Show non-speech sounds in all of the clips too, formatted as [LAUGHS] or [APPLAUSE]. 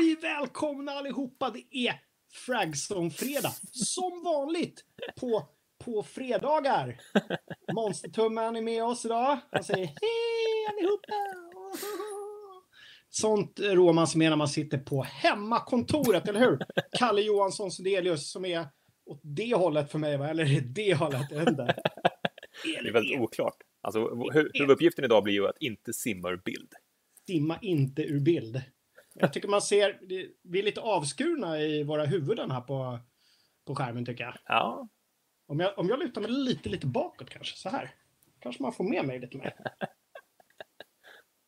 Halloj! Välkomna allihopa! Det är Fragzone-fredag. Som vanligt på, på fredagar. Monstertummen är med oss idag. Han säger hej allihopa! Sånt rår man sig med när man sitter på hemmakontoret, eller hur? Kalle Johansson Sundelius som är åt det hållet för mig, va? eller det hållet, jag vet inte. Det är väldigt oklart. Alltså, hu- huvuduppgiften idag blir ju att inte simma ur bild. Simma inte ur bild. Jag tycker man ser, vi är lite avskurna i våra huvuden här på, på skärmen tycker jag. Ja, Om jag, om jag lutar mig lite, lite bakåt kanske, så här. Kanske man får med mig lite mer. [LAUGHS]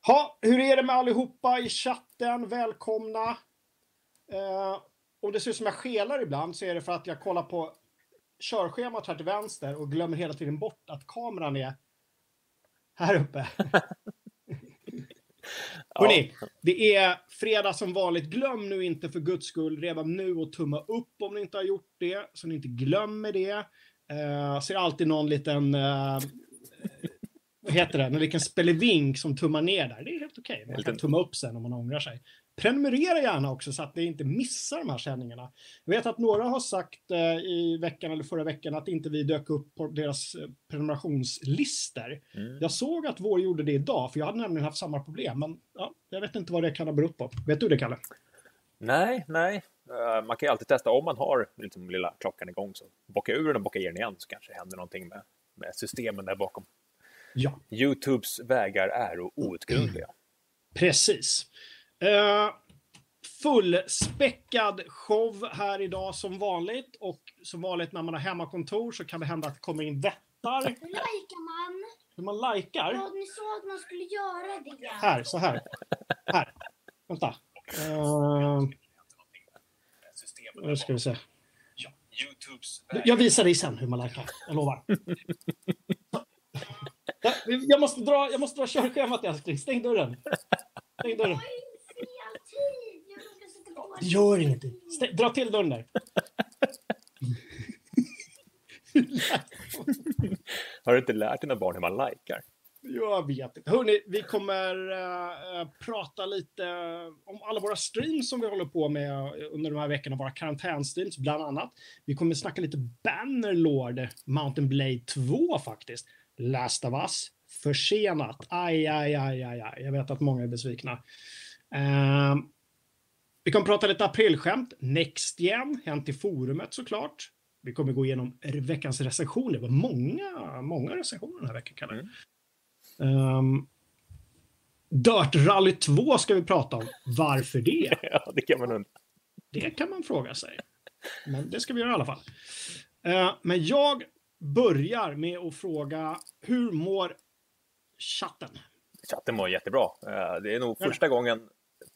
Ha, hur är det med allihopa i chatten? Välkomna! Eh, om det ser ut som jag skelar ibland så är det för att jag kollar på körschemat här till vänster och glömmer hela tiden bort att kameran är här uppe. [LAUGHS] Hörrni, det är fredag som vanligt. Glöm nu inte för guds skull redan nu att tumma upp om ni inte har gjort det, så ni inte glömmer det. Uh, ser alltid någon liten, eh, vad heter det, någon liten spelevink som tummar ner där. Det är helt okej. Man kan tumma upp sen om man ångrar sig. Prenumerera gärna också så att ni inte missar de här sändningarna. Jag vet att några har sagt eh, i veckan eller förra veckan att inte vi dök upp på deras eh, prenumerationslistor. Mm. Jag såg att vår gjorde det idag, för jag hade nämligen haft samma problem. Men ja, jag vet inte vad det kan ha berott på. Vet du det, Kalle? Nej, nej. Eh, Man kan ju alltid testa om man har liksom lilla klockan igång. Så bocka ur den och bocka i den igen så kanske det händer någonting med, med systemen där bakom. Ja, Youtubes vägar är outgrundliga. [CLEARS THROAT] precis. Uh, fullspäckad show här idag som vanligt. Och som vanligt när man har hemmakontor så kan det hända att det kommer in vättar. Hur likar man? Hur man likar. Ja, ni sa att man skulle göra det. Här, så här. Här. Vänta. Uh, nu ska vi se. Jag visar dig sen hur man likar. Jag lovar. Ja, Jag måste dra, jag måste dra körschemat älskling. Stäng dörren. Stäng dörren. Jag har inte fel tid. Jag råkade sätta på Det gör ingenting. Stäng, dra till dörren där. [LAUGHS] Har du inte lärt dina barn hur man likar? Jag vet inte. Hörrni, vi kommer äh, prata lite om alla våra streams som vi håller på med under de här veckorna. Våra karantänstreams bland annat. Vi kommer snacka lite Bannerlord, Mountain Blade 2 faktiskt. Last of Us, försenat. Aj, aj, aj, aj, aj. Jag vet att många är besvikna. Ehm, vi kommer prata lite aprilskämt. Next Gen, hänt i forumet såklart. Vi kommer gå igenom veckans recensioner. Det var många, många recensioner den här veckan, Kalle. Mm. Um, Dirt Rally 2 ska vi prata om. Varför det? [LAUGHS] Ja, det kan man undra. Det kan man fråga sig. Men det ska vi göra i alla fall. Eh, men jag börjar med att fråga, hur mår chatten? Chatten mår jättebra. Eh, Det är nog första gången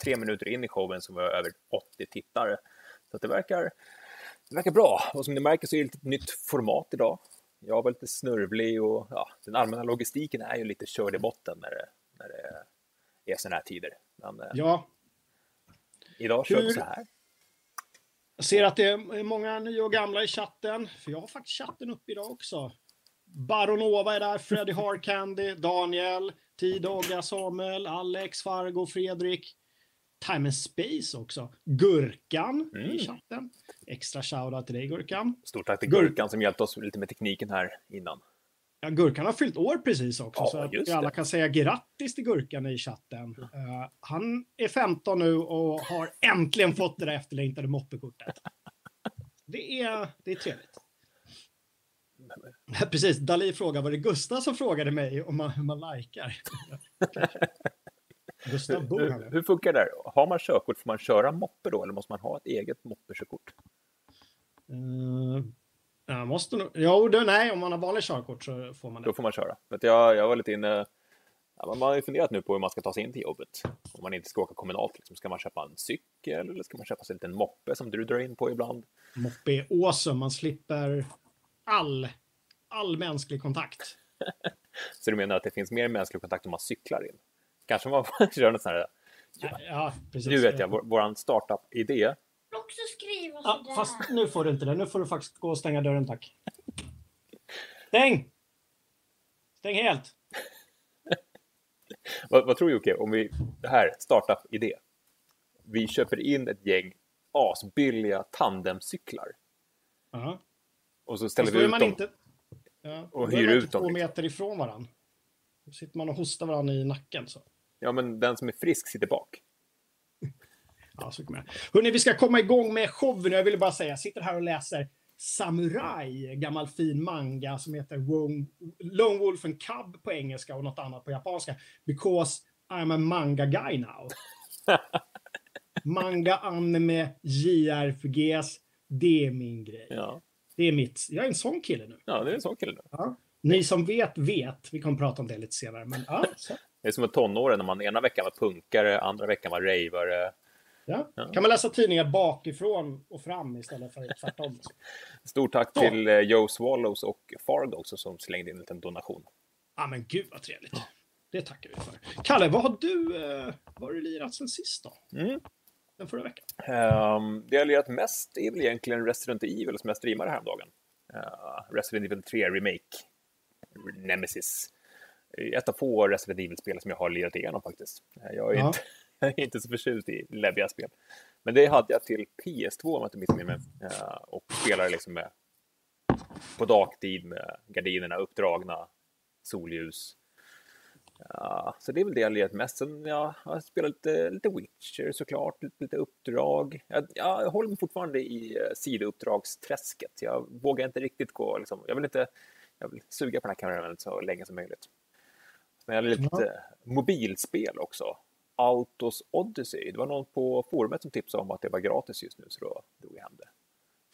tre minuter in i showen som vi har över 80 tittare. Så det verkar, det verkar bra. Och som ni märker så är det ett nytt format idag. Jag var lite snörvlig och ja, den allmänna logistiken är ju lite körd i botten när det, när det är sådana här tider. Men eh, Ja, idag kör vi så här. jag ser att det är många nya och gamla i chatten. För jag har faktiskt chatten uppe idag också. Baronova är där, Freddy Harcandy, Daniel, T-Dogga, Samuel, Alex, Fargo, Fredrik. Time and Space också. Gurkan i Mm. chatten. Extra shoutout till dig Gurkan. Stort tack till Gurk. Gurkan som hjälpte oss lite med tekniken här innan. Ja, Gurkan har fyllt år precis också, Ja, så att vi alla det. kan säga grattis till Gurkan i chatten. Eh, han är 15 nu och har äntligen fått det där efterlängtade moppekortet. Det är, det är trevligt. [LAUGHS] Precis, Dali frågar, var det Gustav som frågade mig om man, hur man likar? [LAUGHS] [LAUGHS] Gustav bor här Hur, hur funkar det? där? Har man körkort, får man köra moppe då eller måste man ha ett eget moppekörkort? Uh, jag måste nog, jo, det, nej, om man har vanlig körkort så får man det. Då får man köra. Vet Jag, jag var lite inne... Ja, man har ju funderat nu på hur man ska ta sig in till jobbet. Om man inte ska åka kommunalt. Liksom. Ska man köpa en cykel eller ska man köpa sig en liten moppe som du drar in på ibland? Moppe är awesome, man slipper all, all mänsklig kontakt. [LAUGHS] Så du menar att det finns mer mänsklig kontakt om man cyklar in? Kanske man [LAUGHS] kör något sånt här... Ja. Ja, precis. Nu vet jag, vår, våran startup-idé. Också skriva Ja, sådär. fast nu får du inte det. Nu får du faktiskt gå och stänga dörren, tack. Stäng! Stäng helt! [LAUGHS] Vad, vad tror Jocke om vi... Det här, startup-idé. vi köper in ett gäng asbilliga tandemcyklar Ja. och så ställer vi är ut man dem. inte... Ja, och hyr ut dem, två liksom. meter ifrån varandra. Då sitter man och hostar varandra i nacken. Så. Ja, men den som är frisk sitter bak. [LAUGHS] Ja, så kommer jag. Hörrni, vi ska komma igång med showen. Jag ville bara säga, jag sitter här och läser Samurai, gammal fin manga som heter Wong- Lone Wolf and Cub på engelska och något annat på japanska. Because I'm a manga guy now. [LAUGHS] manga, anime, JRPGs. Det är min grej. Ja, Det är mitt. Jag är en sån kille nu. ja det är en sån kille nu. Ja. Ni som vet, vet. Vi kommer prata om det lite senare. Men ja, så. Det är som en tonåring när man ena veckan var punkare, andra veckan var ravare. Ja. Ja. Kan man läsa tidningar bakifrån och fram istället för tvärtom? [LAUGHS] Stort tack Så. till eh, Joe Swallows och Fargo också som slängde in en liten donation. Ja, men gud vad trevligt. Det tackar vi för. Kalle, vad har du, eh, vad har du lirat sen sist då? Mm. Den förra veckan? Um, det jag har lirat mest är väl egentligen Resident Evil som jag streamade häromdagen. Uh, Resident Evil 3 Remake, Nemesis. Ett av få Resident Evil-spel som jag har lirat igenom faktiskt. Eh, Jag är, Ja. inte, [LAUGHS] jag är inte så förtjust i läbbiga spel. Men det hade jag till PS2 om jag inte missminner mig. Uh, och spelade liksom med på dagtid med gardinerna uppdragna, solljus. Ja, så det är väl det jag lirat mest. Sen ja, jag har spelat lite, lite Witcher såklart, lite, lite uppdrag. Jag, jag håller mig fortfarande i eh, sidouppdragsträsket. Jag vågar inte riktigt gå, liksom, jag vill inte jag vill suga på den här kameran så länge som möjligt. Har lite eh, mobilspel också. Autos Odyssey. Det var någon på forumet som tipsade om att det var gratis just nu, så då drog jag hem det.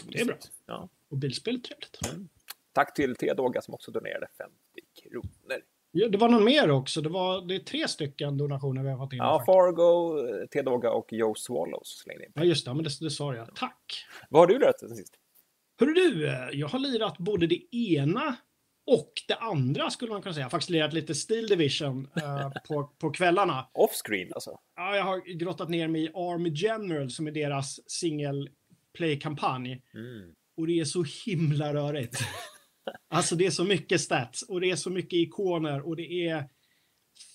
Det är bra. Ja. Och bilspel, trevligt. Tack till T-Doga som också donerade 50 kronor. Ja, det var någon mer också. Det, var, det är tre stycken donationer vi har fått in. Ja, faktiskt. Fargo, T-Doga och Joe Swallows slängde in. ja just det. Men det, det sa jag. Tack. Vad har du lärt dig sen sist? Hörru du, eh, jag har lirat både det ena och det andra skulle man kunna säga. Jag har faktiskt lirat lite Steel Division eh, [LAUGHS] på, på kvällarna. Offscreen alltså? Ja, jag har grottat ner mig i Army General som är deras single play-kampanj. Mm. Och det är så himla rörigt. [LAUGHS] Alltså det är så mycket stats och det är så mycket ikoner och det är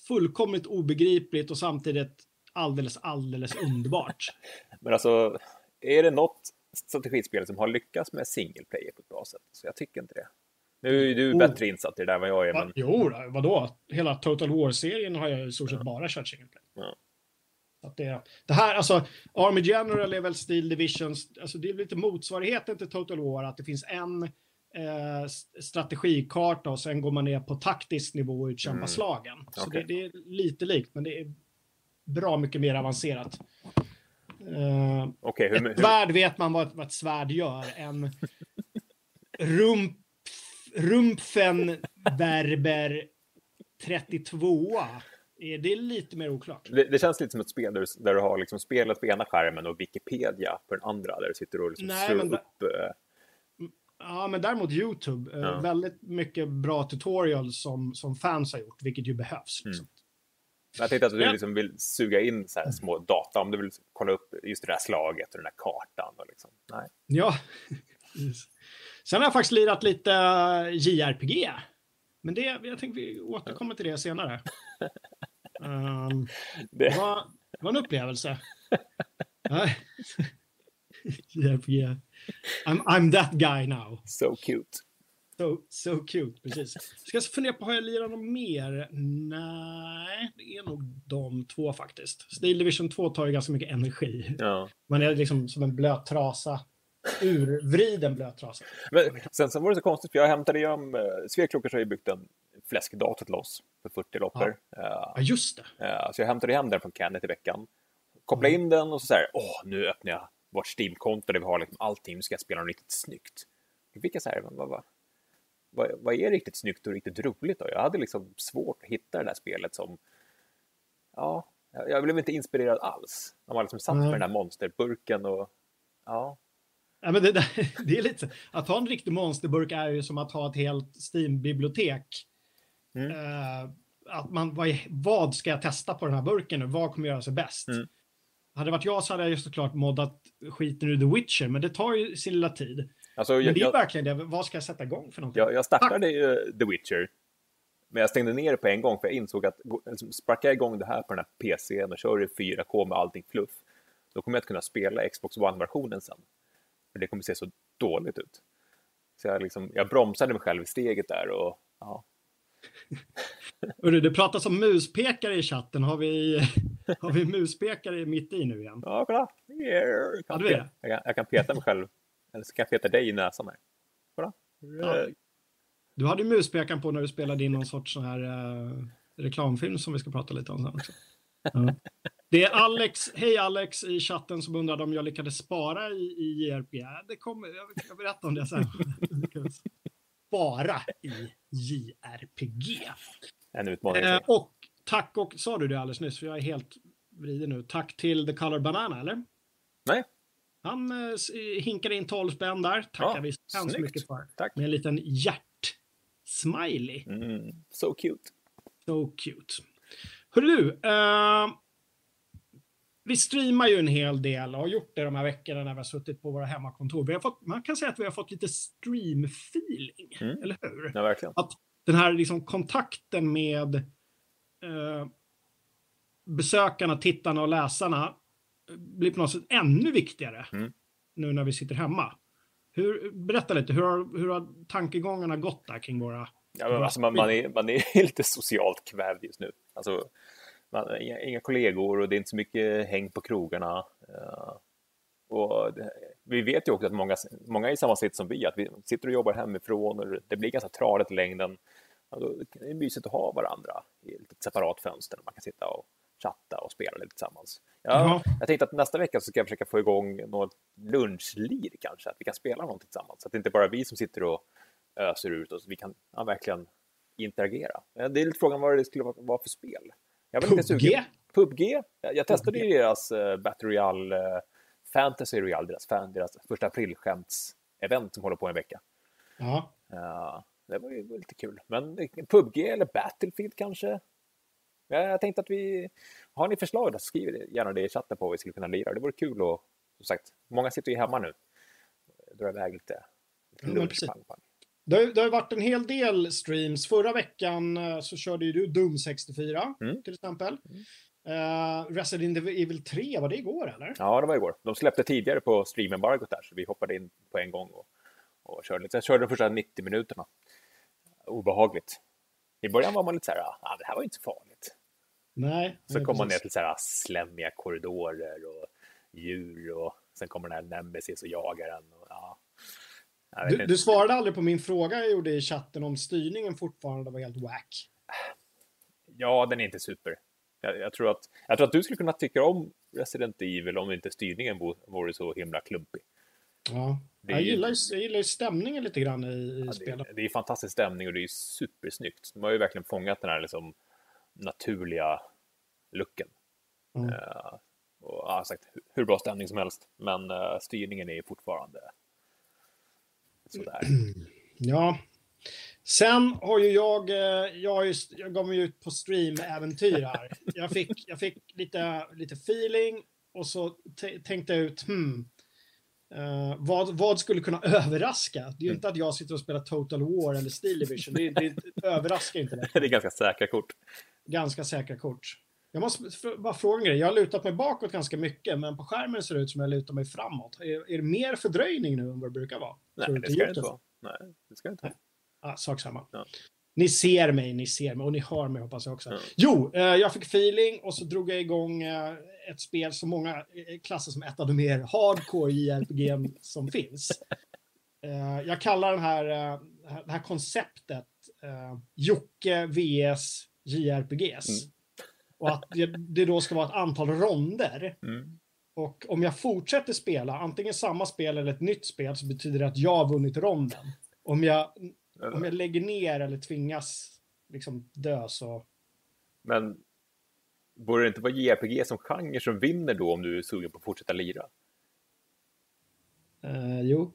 fullkomligt obegripligt och samtidigt alldeles, alldeles underbart. [LAUGHS] Men alltså, är det något strategispel som har lyckats med single player på ett bra sätt? Så jag tycker inte det. Nu är du Oh. bättre insatt i det där än vad jag är, men Jo, då, vadå? Hela Total War-serien har jag i stort sett bara kört single play. Ja. Att det, det här, alltså, Army General är väl Steel Divisions, alltså det är lite motsvarigheten till Total War, att det finns en eh, strategikarta och sen går man ner på taktisk nivå och utkämpar Mm. slagen. Så Okej. det, det är lite likt, men det är bra mycket mer avancerat. Eh, okej, hur, ett svärd vet man vad, vad ett svärd gör. En rump, Rumpfen Berber 32 är det är lite mer oklart. det, det känns lite som ett spel där du, där du har liksom spelet på ena skärmen och Wikipedia på den andra, där du sitter och liksom Nej, slår men upp... eh, Ja, men däremot YouTube. eh, Ja. Väldigt mycket bra tutorials som, som fans har gjort, vilket ju behövs. Mm. Liksom. Jag tänkte att du liksom vill suga in så små data, om du vill kolla upp just det där slaget och den där kartan. Och liksom. Nej. Ja. [LAUGHS] Sen har jag faktiskt lirat lite eh, JRPG. Men det, jag tänkte vi återkommer till det senare. [LAUGHS] Ehm, Det, var, var en upplevelse. JRPG. [LAUGHS] I'm, I'm that guy now. so cute. So, so cute, precis. Ska jag fundera på, har jag lirat något mer? Nej, det är nog de två faktiskt. Steel Division 2 tar ju ganska mycket energi. Ja. Man är liksom som en blöt trasa. Urvriden blöt trasa. Men sen, sen var det så konstigt, för jag hämtade ju om... Eh, Sveklockers har ju byggt en fläskdator till oss för 40 loppor. Eh, Ja, just det. Eh, Så jag hämtade hem den från Canet i veckan. Kopplade in den och så, så här, åh, nu öppnar jag vårt Steam-konto där vi har liksom allting, nu ska jag spela något riktigt snyggt. Då fick jag så här, vad, vad, vad, vad är riktigt snyggt och riktigt roligt då? Jag hade liksom svårt att hitta det där spelet som, ja, jag jag blev inte inspirerad alls. De har liksom satt Nej. med den här monsterburken och, ja, Ja, men det, [LAUGHS] det är lite, att ha en riktig monsterburk är ju som att ha ett helt Steam-bibliotek. Mm. Eh, att man, vad, vad ska jag testa på den här burken nu? Vad kommer göra sig bäst? Mm. Hade det varit jag så hade jag ju såklart moddat skiten ur The Witcher, men det tar ju sin lilla tid. alltså Men jag, det är jag, verkligen det. Vad ska jag sätta igång för någonting? jag, jag startade ju The Witcher, men jag stängde ner det på en gång för jag insåg att liksom, sparkar jag igång det här på den här PCn och kör i 4K med allting fluff, då kommer jag inte kunna spela Xbox One-versionen sen. För det kommer se så dåligt ut. Så jag, liksom, jag bromsade mig själv i steget där och ja. [LAUGHS] Hörru, det pratas om muspekare i chatten. Har vi, [LAUGHS] har vi muspekare mitt i nu igen? Ja, kolla! Yeah. Jag, kan peta, jag, kan, jag kan peta mig själv. Eller så kan jag peta dig i näsan här. Kolla! Ja. Du hade ju muspekaren på när du spelade in någon sorts sån här uh, reklamfilm som vi ska prata lite om sen också. [LAUGHS] Ja. Det är Alex, hej Alex i chatten som undrade om jag lyckades spara i, i JRPG. Ja, Det kommer, jag ska berätta om det sen. Jag spara i JRPG. En utmaning. Eh, och tack och, sa du det alldeles nyss, för jag är helt vriden nu. Tack till The Color Banana, eller? Nej, Han eh, hinkade in 12 spänn där. Tackar Ja, vi så hemskt mycket för. tack. Med en liten hjärt-smiley. Mm, so cute. So cute. Hörru du, eh, vi streamar ju en hel del och har gjort det de här veckorna när vi har suttit på våra hemmakontor. Vi har fått, man kan säga att vi har fått lite stream-feeling, Mm. eller hur? Ja, verkligen. Den här liksom kontakten med eh, besökarna, tittarna och läsarna blir på något sätt ännu viktigare Mm. nu när vi sitter hemma. Hur, berätta lite, hur har, hur har tankegångarna gått där kring våra... Ja, men alltså man, man, är, man är [LAUGHS] lite socialt kvävd just nu. Alltså, man, inga, kollegor och det är inte så mycket häng på krogarna. Eh, och det, vi vet ju också att många, många är i samma sitt som vi, att vi sitter och jobbar hemifrån och det blir ganska tradigt i längden. Ja, då är det mysigt att ha varandra i ett separat fönster där man kan sitta och chatta och spela lite tillsammans. Ja, jag tänkte att nästa vecka så ska jag försöka få igång något lunchlir kanske, att vi kan spela någonting tillsammans. Så att det inte bara är vi som sitter och öser ut oss, vi kan ja, verkligen interagera. Det är lite frågan vad det skulle vara för spel. Jag var lite PUBG? sugen. PUBG? Jag, testade ju deras uh, Battle Royale, uh, Fantasy Royale, deras, fan, deras första aprilskämts-event som håller på en vecka. Ja. Ja, det var ju lite kul. Men eh, PUBG eller Battlefield kanske? Ja, jag tänkte att vi... Har ni förslag då, skriv gärna det i chatten på vad vi skulle kunna lira. Det vore kul och som sagt, många sitter ju hemma nu. Drar iväg lite, lite Ja, lunch, precis. pang, pang. Det har, det har varit en hel del streams. Förra veckan eh, så körde ju du Doom 64 Mm. till exempel. Eh, Resident Evil 3, var det igår eller? Ja, det var igår. De släppte tidigare på streamembargot där, så vi hoppade in på en gång och, och körde lite. Jag körde de första 90 minuterna. Obehagligt. I början var man lite så här, ah, det här var inte så farligt. Nej. Så kom man ner till så här slemmiga korridorer och djur och sen kommer den här Nemesis och jagar en. Och, ja. Du, du svarade aldrig på min fråga jag gjorde i chatten om styrningen fortfarande var helt wack. Ja, den är inte super. Jag, jag, tror att, jag tror att du skulle kunna tycka om Resident Evil om inte styrningen vo- vore så himla klumpig. Ja. Är Jag gillar, ju, jag gillar ju stämningen lite grann i, i Ja, spelet. det, det är fantastisk stämning och det är supersnyggt. De har ju verkligen fångat den här liksom, naturliga looken. Mm. Eh, och ja, sagt, hur, bra stämning som helst. Men eh, styrningen är fortfarande sådär. [CLEARS THROAT] Ja. Sen har ju jag, eh, jag, har ju, jag gav mig ut på stream-äventyr här. Jag fick, jag fick lite, lite feeling och så tänkte jag ut, hmm, eh, vad, vad skulle kunna [LAUGHS] överraska? Det är ju inte att jag sitter och spelar Total War eller Steel Division. Det, det, det överraskar inte det. [LAUGHS] det är ganska säkra kort. Ganska säkra kort. Jag måste bara fråga en grej. Jag har lutat mig bakåt ganska mycket, men på skärmen ser det ut som jag lutar mig framåt. Är, är det mer fördröjning nu än vad det brukar vara? Nej, det ska det inte vara. Nej, det ska inte vara. Ah, sak samma. Ja. Ni ser mig, ni ser mig och ni hör mig hoppas jag också. Ja. Jo, eh, jag fick feeling och så drog jag igång eh, ett spel som många eh, klassar som ett av de mer hardcore JRPG [LAUGHS] som finns. Eh, jag kallar den här, eh, det här konceptet eh, Jocke vs JRPGs. Mm. Och att det, det då ska vara ett antal ronder. Mm. Och om jag fortsätter spela, antingen samma spel eller ett nytt spel, så betyder det att jag har vunnit ronden. Om jag, om jag lägger ner eller tvingas liksom dö så... Men borde det inte vara JRPG som genre som vinner då om du är sugen på att fortsätta lira? Eh, jo.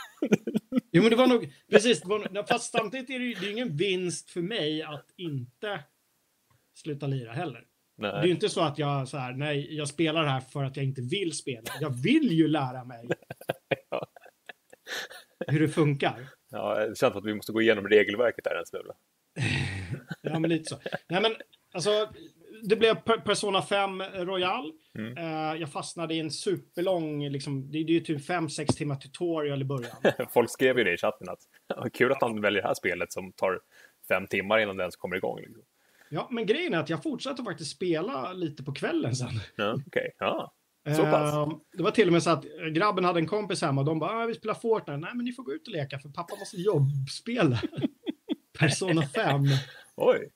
[LAUGHS] jo, men det var nog... Precis, det var, fast samtidigt är det ju det är ingen vinst för mig att inte sluta lira heller. Det är ju Nej. inte så att jag så här, nej, jag spelar det här för att jag inte vill spela. Jag vill ju lära mig [LAUGHS] Ja. hur det funkar. Ja, det känns som att vi måste gå igenom regelverket där en smula. [LAUGHS] Ja, men lite så. Nej, men alltså, det blev Per- Persona 5 Royal. Mm. Eh, jag fastnade i en superlång, liksom, det, det är ju typ 5-6 timmar tutorial i början. [LAUGHS] Folk skrev ju det i chatten att "Ja, kul att han väljer det här spelet som tar fem timmar innan den ens kommer igång. Liksom. Ja, men grejen är att jag fortsatte faktiskt spela lite på kvällen sen. Ja, okej. Ja. Så pass? Eh, det var till och med så att grabben hade en kompis hemma och de bara, ah, vi spelar Fortnite. Nej, men ni får gå ut och leka för pappa måste jobbspela. [LAUGHS] Persona 5. Oj.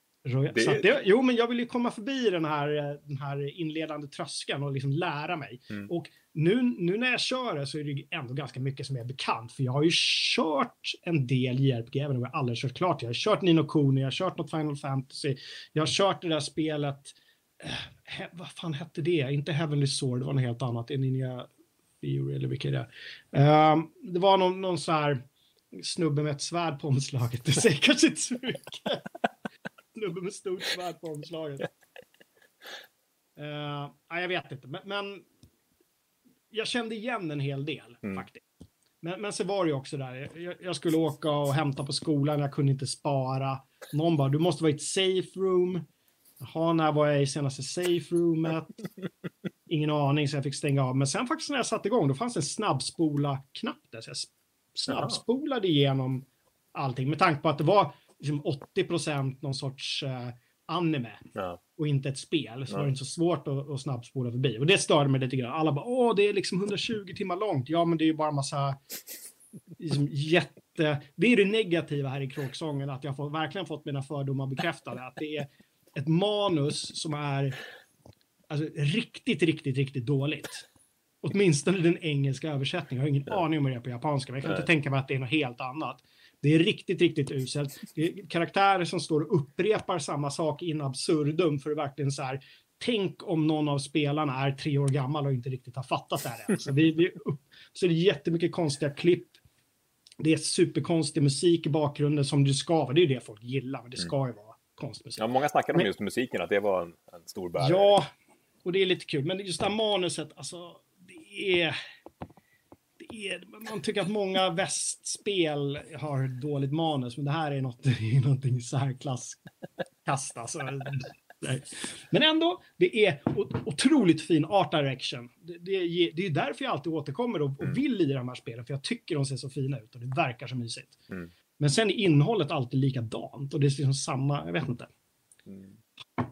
Det- Så det, jo, men jag vill ju komma förbi den här, eh, den här inledande tröskeln och liksom lära mig. Mm. Och nu, nu när jag kör det så är det ju ändå ganska mycket som är bekant. För jag har ju kört en del JRPG, även om jag aldrig kört klart. Jag har kört Nino Kuni, jag har kört något Final Fantasy. Jag har kört det där spelet, eh, he, vad fan hette det? Inte Heavenly Sword, det var något helt annat. Är Ninja Fury eller vilket det är. Um, det var någon, någon så här snubbe med ett svärd på omslaget. Det säger kanske inte så mycket. snubbe med stort svärd på omslaget. Uh, nej, jag vet inte, men, men jag kände igen en hel del Mm. faktiskt. Men, men så var det ju också där, jag, jag skulle åka och hämta på skolan, jag kunde inte spara. Någon bara, du måste vara i ett safe room. Jaha, när var jag i senaste safe roomet? [LAUGHS] Ingen aning, så jag fick stänga av. Men sen faktiskt när jag satte igång, då fanns det en snabbspola-knapp där. Så jag snabbspolade igenom allting med tanke på att det var liksom 80 någon sorts eh, anime Ja. och inte ett spel så Ja. var det inte så svårt att, att snabbspola förbi. Och det störde mig lite grann. Alla bara, åh, det är liksom 120 timmar långt. Ja, men det är ju bara massa liksom, jätte... Det är det negativa här i kråksången, att jag har verkligen fått mina fördomar bekräftade. Att det är ett manus som är alltså, riktigt, riktigt, riktigt dåligt. Åtminstone den engelska översättningen. Jag har ingen Ja. aning om hur det är på japanska, men jag kan inte tänka mig att det är något helt annat. Det är riktigt, riktigt uselt. Det är karaktärer som står och upprepar samma sak in absurdum för att verkligen så här. Tänk om någon av spelarna är tre år gammal och inte riktigt har fattat det här än. Så, vi, vi så det är jättemycket konstiga klipp. Det är superkonstig musik i bakgrunden som det ska vara. Det är ju det folk gillar, men det ska ju vara konstmusik. ja, många snackade om Men- just musiken, att det var en, en stor bärare. Ja, och det är lite kul. Men just det här manuset, alltså, det är... Är man tycker att många västspel har dåligt manus, men det här är, något, [LAUGHS] det är någonting särklasskast. Alltså. Nej. Men ändå, det är otroligt fin art direction. Det, det, är- det är därför jag alltid återkommer och, Mm. och vill lira de här spelen, för jag tycker de ser så fina ut och det verkar så mysigt. Mm. Men sen är innehållet alltid likadant och det är liksom samma, jag vet inte Mm.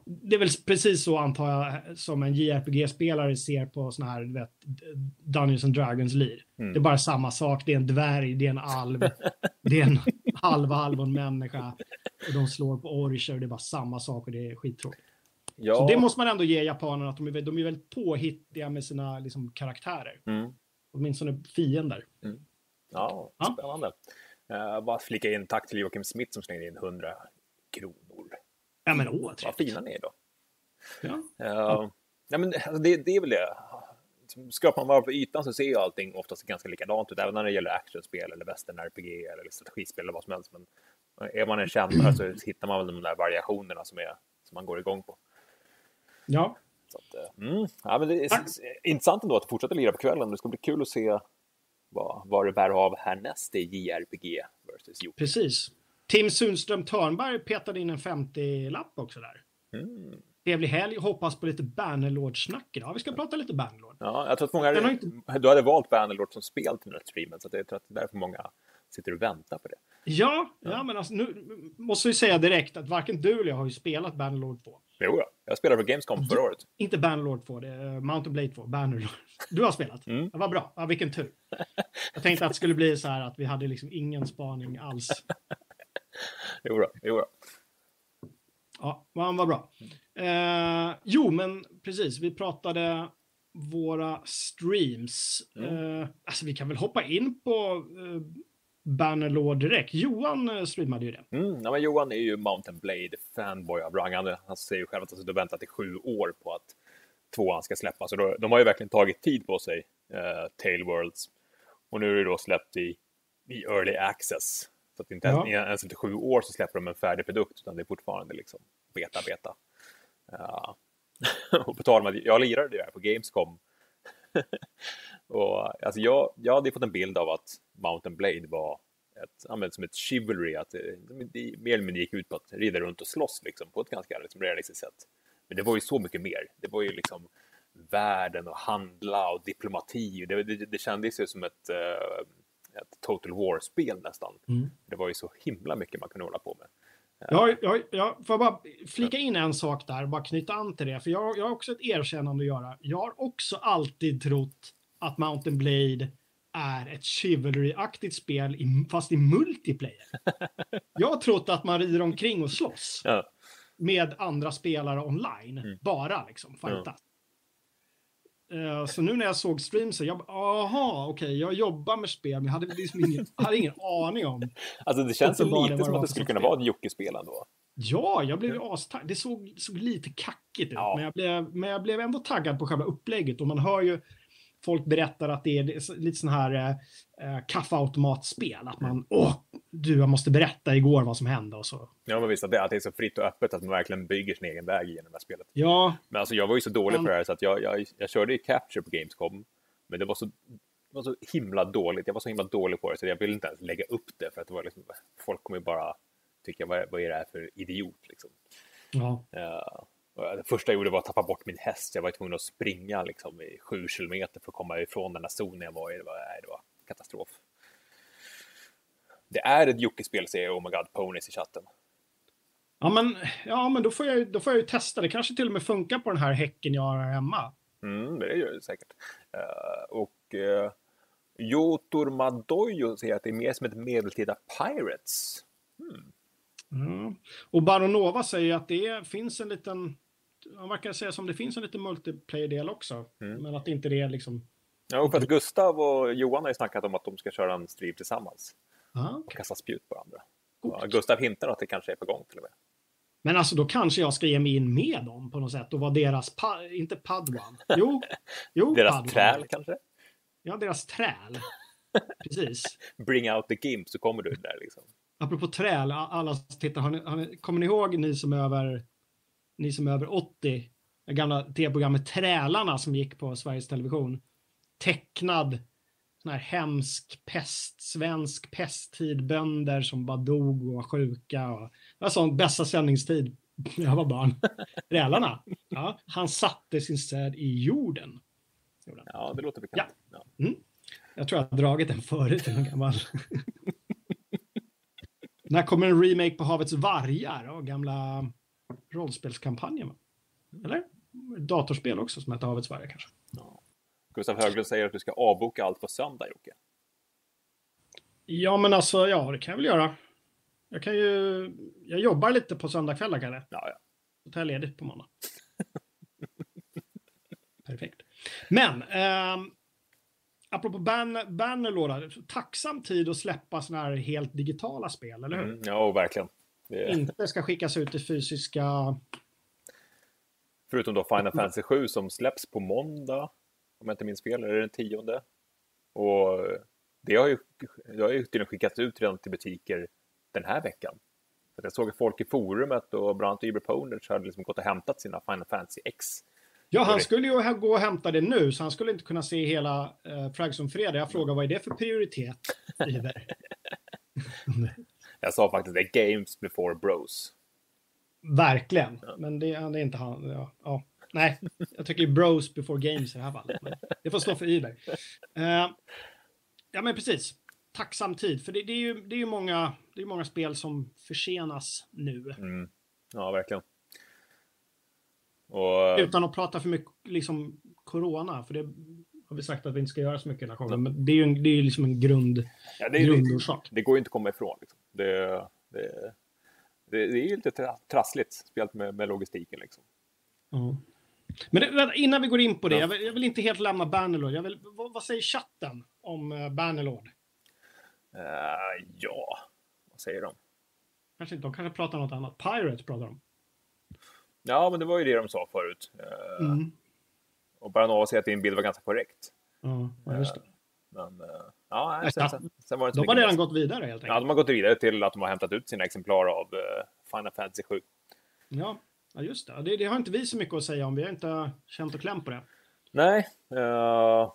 Det är väl precis så antar jag som en JRPG-spelare ser på såna här vet, Dungeons and Dragons-lir. Mm. Det är bara samma sak. Det är en dvärg, det är en alv, [LAUGHS] det är en halv alv och en människa. Och de slår på orcher det är bara samma sak och det är skittråkigt. Ja. Så det måste man ändå ge japanerna att de är, de är väldigt påhittiga med sina liksom, karaktärer. Mm. Åtminstone fiender. Ja, Ja. spännande. Uh, bara flika in tack till Joakim Smith som slängde in 100 kronor. Ja men åh, Vad fina ni är då. Ja. Uh, ja, men, alltså, det, det är väl det. Skrapar man bara på ytan så ser ju allting oftast ganska likadant ut, även när det gäller actionspel eller western RPG eller strategispel eller vad som helst. Men är man en kännare så hittar man väl de där variationerna som, är, som man går igång på. ja. Så att, eh, mm, ja, men det är Tack. intressant ändå att du fortsätter lira på kvällen. Det ska bli kul att se vad, vad det bär av härnäst i JRPG versus Jocke. Precis. Tim Sundström Törnberg petade in en 50-lapp också där. Mm. Trevlig helg. Hoppas på lite Bannerlord-snack idag. Vi ska prata lite Bannerlord. Ja, jag tror att många hade, du hade valt Bannerlord som spel till den här streamen, så jag tror att det är därför många sitter och väntar på det. Ja, ja, men alltså, nu måste vi säga direkt att varken du eller jag har ju spelat Bannerlord 2. Jo, ja. jag spelade på Gamescom förra året. Inte Bannerlord 2, det är Mountain Blade 2. Bannerlord. Du har spelat? Mm. Ja, vad bra. Ja, vilken tur. Jag tänkte att det skulle bli så här att vi hade liksom ingen spaning alls. [LAUGHS] Jo, då, jo då. Ja, men vad bra. Eh, jo, men precis. Vi pratade våra streams. Mm. Eh, alltså, vi kan väl hoppa in på eh, Bannerlord direkt. Johan eh, streamade ju det. Mm, ja, men Johan är ju Mountain Blade fanboy av rang. Han, han säger ju själv att han har väntat i sju år på att tvåan ska släppas. Så då, de har ju verkligen tagit tid på sig, eh, Tale Worlds. Och nu är det då släppt i, i early access. Så att inte Ja. ens, ens efter sju år så släpper de en färdig produkt, utan det är fortfarande liksom beta, beta. Ja. [LAUGHS] och på tal om att jag lirade det här på Gamescom. [LAUGHS] och, alltså jag, jag hade fått en bild av att Mountain Blade var ett, men som ett chivalry, att det, det mer eller mindre gick ut på att rida runt och slåss liksom, på ett ganska liksom, realistiskt sätt. Men det var ju så mycket mer. Det var ju liksom världen och handla och diplomati. Det, det, det kändes ju som ett, eh, ett Total War-spel nästan. Mm. Det var ju så himla mycket man kunde hålla på med. Jag, jag, jag får jag bara flika in en sak där, bara knyta an till det. För jag, jag har också ett erkännande att göra. Jag har också alltid trott att Mountain Blade är ett chivalry-aktigt spel, fast i multiplayer. [LAUGHS] Jag har trott att man rider omkring och slåss Ja. med andra spelare online. Mm. Bara liksom, fightas. Eh, Så nu när jag såg streamsen, jag aha, okej, jag jobbar med spel, men jag hade, liksom ingen, hade ingen [LAUGHS] aning om. Alltså det känns ju Uppenbarligen lite som att det skulle kunna vara ett Jocke-spel ändå. Ja, jag blev astaggad. Det såg, såg lite kackigt ut, Ja. men, jag blev, men jag blev ändå taggad på själva upplägget. Och man hör ju folk berättar att det är, lite sån här eh, eh, kaffeautomatspel. Att man, åh, du, jag måste berätta igår vad som hände och så. Ja, men visst att det, att det är så fritt och öppet att man verkligen bygger sin egen väg genom det här spelet. Ja, Men alltså jag var ju så dålig Men- på det här så att jag, jag, jag körde i Capture på Gamescom. Men det var så, det var så himla dåligt. Jag var så himla dålig på det så jag ville inte ens lägga upp det för att det var liksom, folk kommer bara tycka vad, är- vad är det här för idiot liksom. ja. Det första jag gjorde var att tappa bort min häst. Jag var tvungen att springa liksom, i sju kilometer för att komma ifrån den här zonen jag var i. Det var, nej, det var katastrof. Det är ett Jocke-spel, säger Oh My God Ponies i chatten. Ja, men, ja, men då, får jag, då får jag ju testa. Det kanske till och med funkar på den här häcken jag har hemma. Mm, det gör det säkert. Eh, och uh, Jotor Madojo säger att det är mer som ett medeltida Pirates. Mm. Och Baronova säger att det finns en liten... Han verkar säga som det finns en liten multiplayer-del också. Mm. Men att inte det är liksom... Ja, och för att Gustav och Johan har ju snackat om att de ska köra en stream tillsammans Ah, och kasta spjut på varandra. Och Gustav hintar att det kanske är på gång till och med. Men alltså då kanske jag ska ge mig in med dem på något sätt och vara deras, pa, inte padwan. Jo, jo [LAUGHS] Deras padwan. träl kanske? Ja, deras träl. [LAUGHS] Precis. Bring out the gimp så kommer du där liksom. Apropå träl, alla tittar, har ni, har ni, kommer ni ihåg ni som är över, ni som är över 80? Det gamla tv-programmet Trälarna som gick på Sveriges Television. Tecknad, sån här hemsk pest, svensk pesttid, bönder som bara dog och var sjuka. Och, det var sån bästa sändningstid när jag var barn. [LAUGHS] Trälarna. Ja, han satte sin säd i jorden. Ja, det låter bekant. Ja. Jag tror jag har dragit den förut. En gammal. [LAUGHS] När kommer en remake på Havets vargar och gamla rollspelskampanjen? Eller? Datorspel också som heter Havets vargar kanske. Gustav Höglund säger att du ska avboka allt på söndag, Jocke. Ja, men alltså, ja, det kan jag väl göra. Jag kan ju... Jag jobbar lite på söndagkvällar, Kalle. Ja, ja. Då tar jag ledigt på måndag. [LAUGHS] Perfekt. Men, ehm, apropå ban Bannerlord, tacksam tid att släppa sådana här helt digitala spel, eller hur? Mm, ja, verkligen. Det Inte ska skickas ut i fysiska... förutom då Final [LAUGHS] Fantasy 7 som släpps på måndag, om jag inte minns fel, det den tionde? Och det har ju, det har ju tydligen skickats ut redan till butiker den här veckan. Så jag såg folk i forumet och bland annat Uber hade liksom gått och hämtat sina Final Fantasy X. Ja, han skulle ju gå och hämta det nu, så han skulle inte kunna se hela eh, Fragson Fredag. Jag frågar vad är det för prioritet, Iver? [LAUGHS] [LAUGHS] Jag sa faktiskt det är Games before Bros. Verkligen. Men det, det är inte han. Ja, ja. Nej, jag tycker bros before games i det här fallet. Det får stå för Iver. Eh, ja, men precis. Tacksam tid. För det, det är ju, det är ju många, det är många spel som försenas nu. Mm. Ja, verkligen. Och, Utan att prata för mycket liksom corona. För det har vi sagt att vi inte ska göra så mycket den här gången. Men det är ju det är ju liksom en grund, ja, det, det, grundorsak. det går ju inte att komma ifrån. Liksom. Det, det, det, det är ju lite tra- trassligt, speciellt med, med logistiken. Liksom. Ja. Men det, innan vi går in på det, Ja. jag, vill, jag vill inte helt lämna Bannerlord. Jag vill, vad, vad säger chatten om uh, Bannerlord? Eh, ja, vad säger de? Kanske inte, de kanske pratar om något annat. Pirates pratar de. Ja, men det var ju det de sa förut. Eh, Mm. Och Baranova säger att din bild var ganska korrekt. Ja, just det. Men eh, ja, nej, sen, sen, sen var det De har redan gått vidare helt Ja, enkelt. de har gått vidare till att de har hämtat ut sina exemplar av eh, Final Fantasy 7. Ja, ja just det. det. Det har inte vi så mycket att säga om. Vi har inte känt och klämt på det. Nej, eh,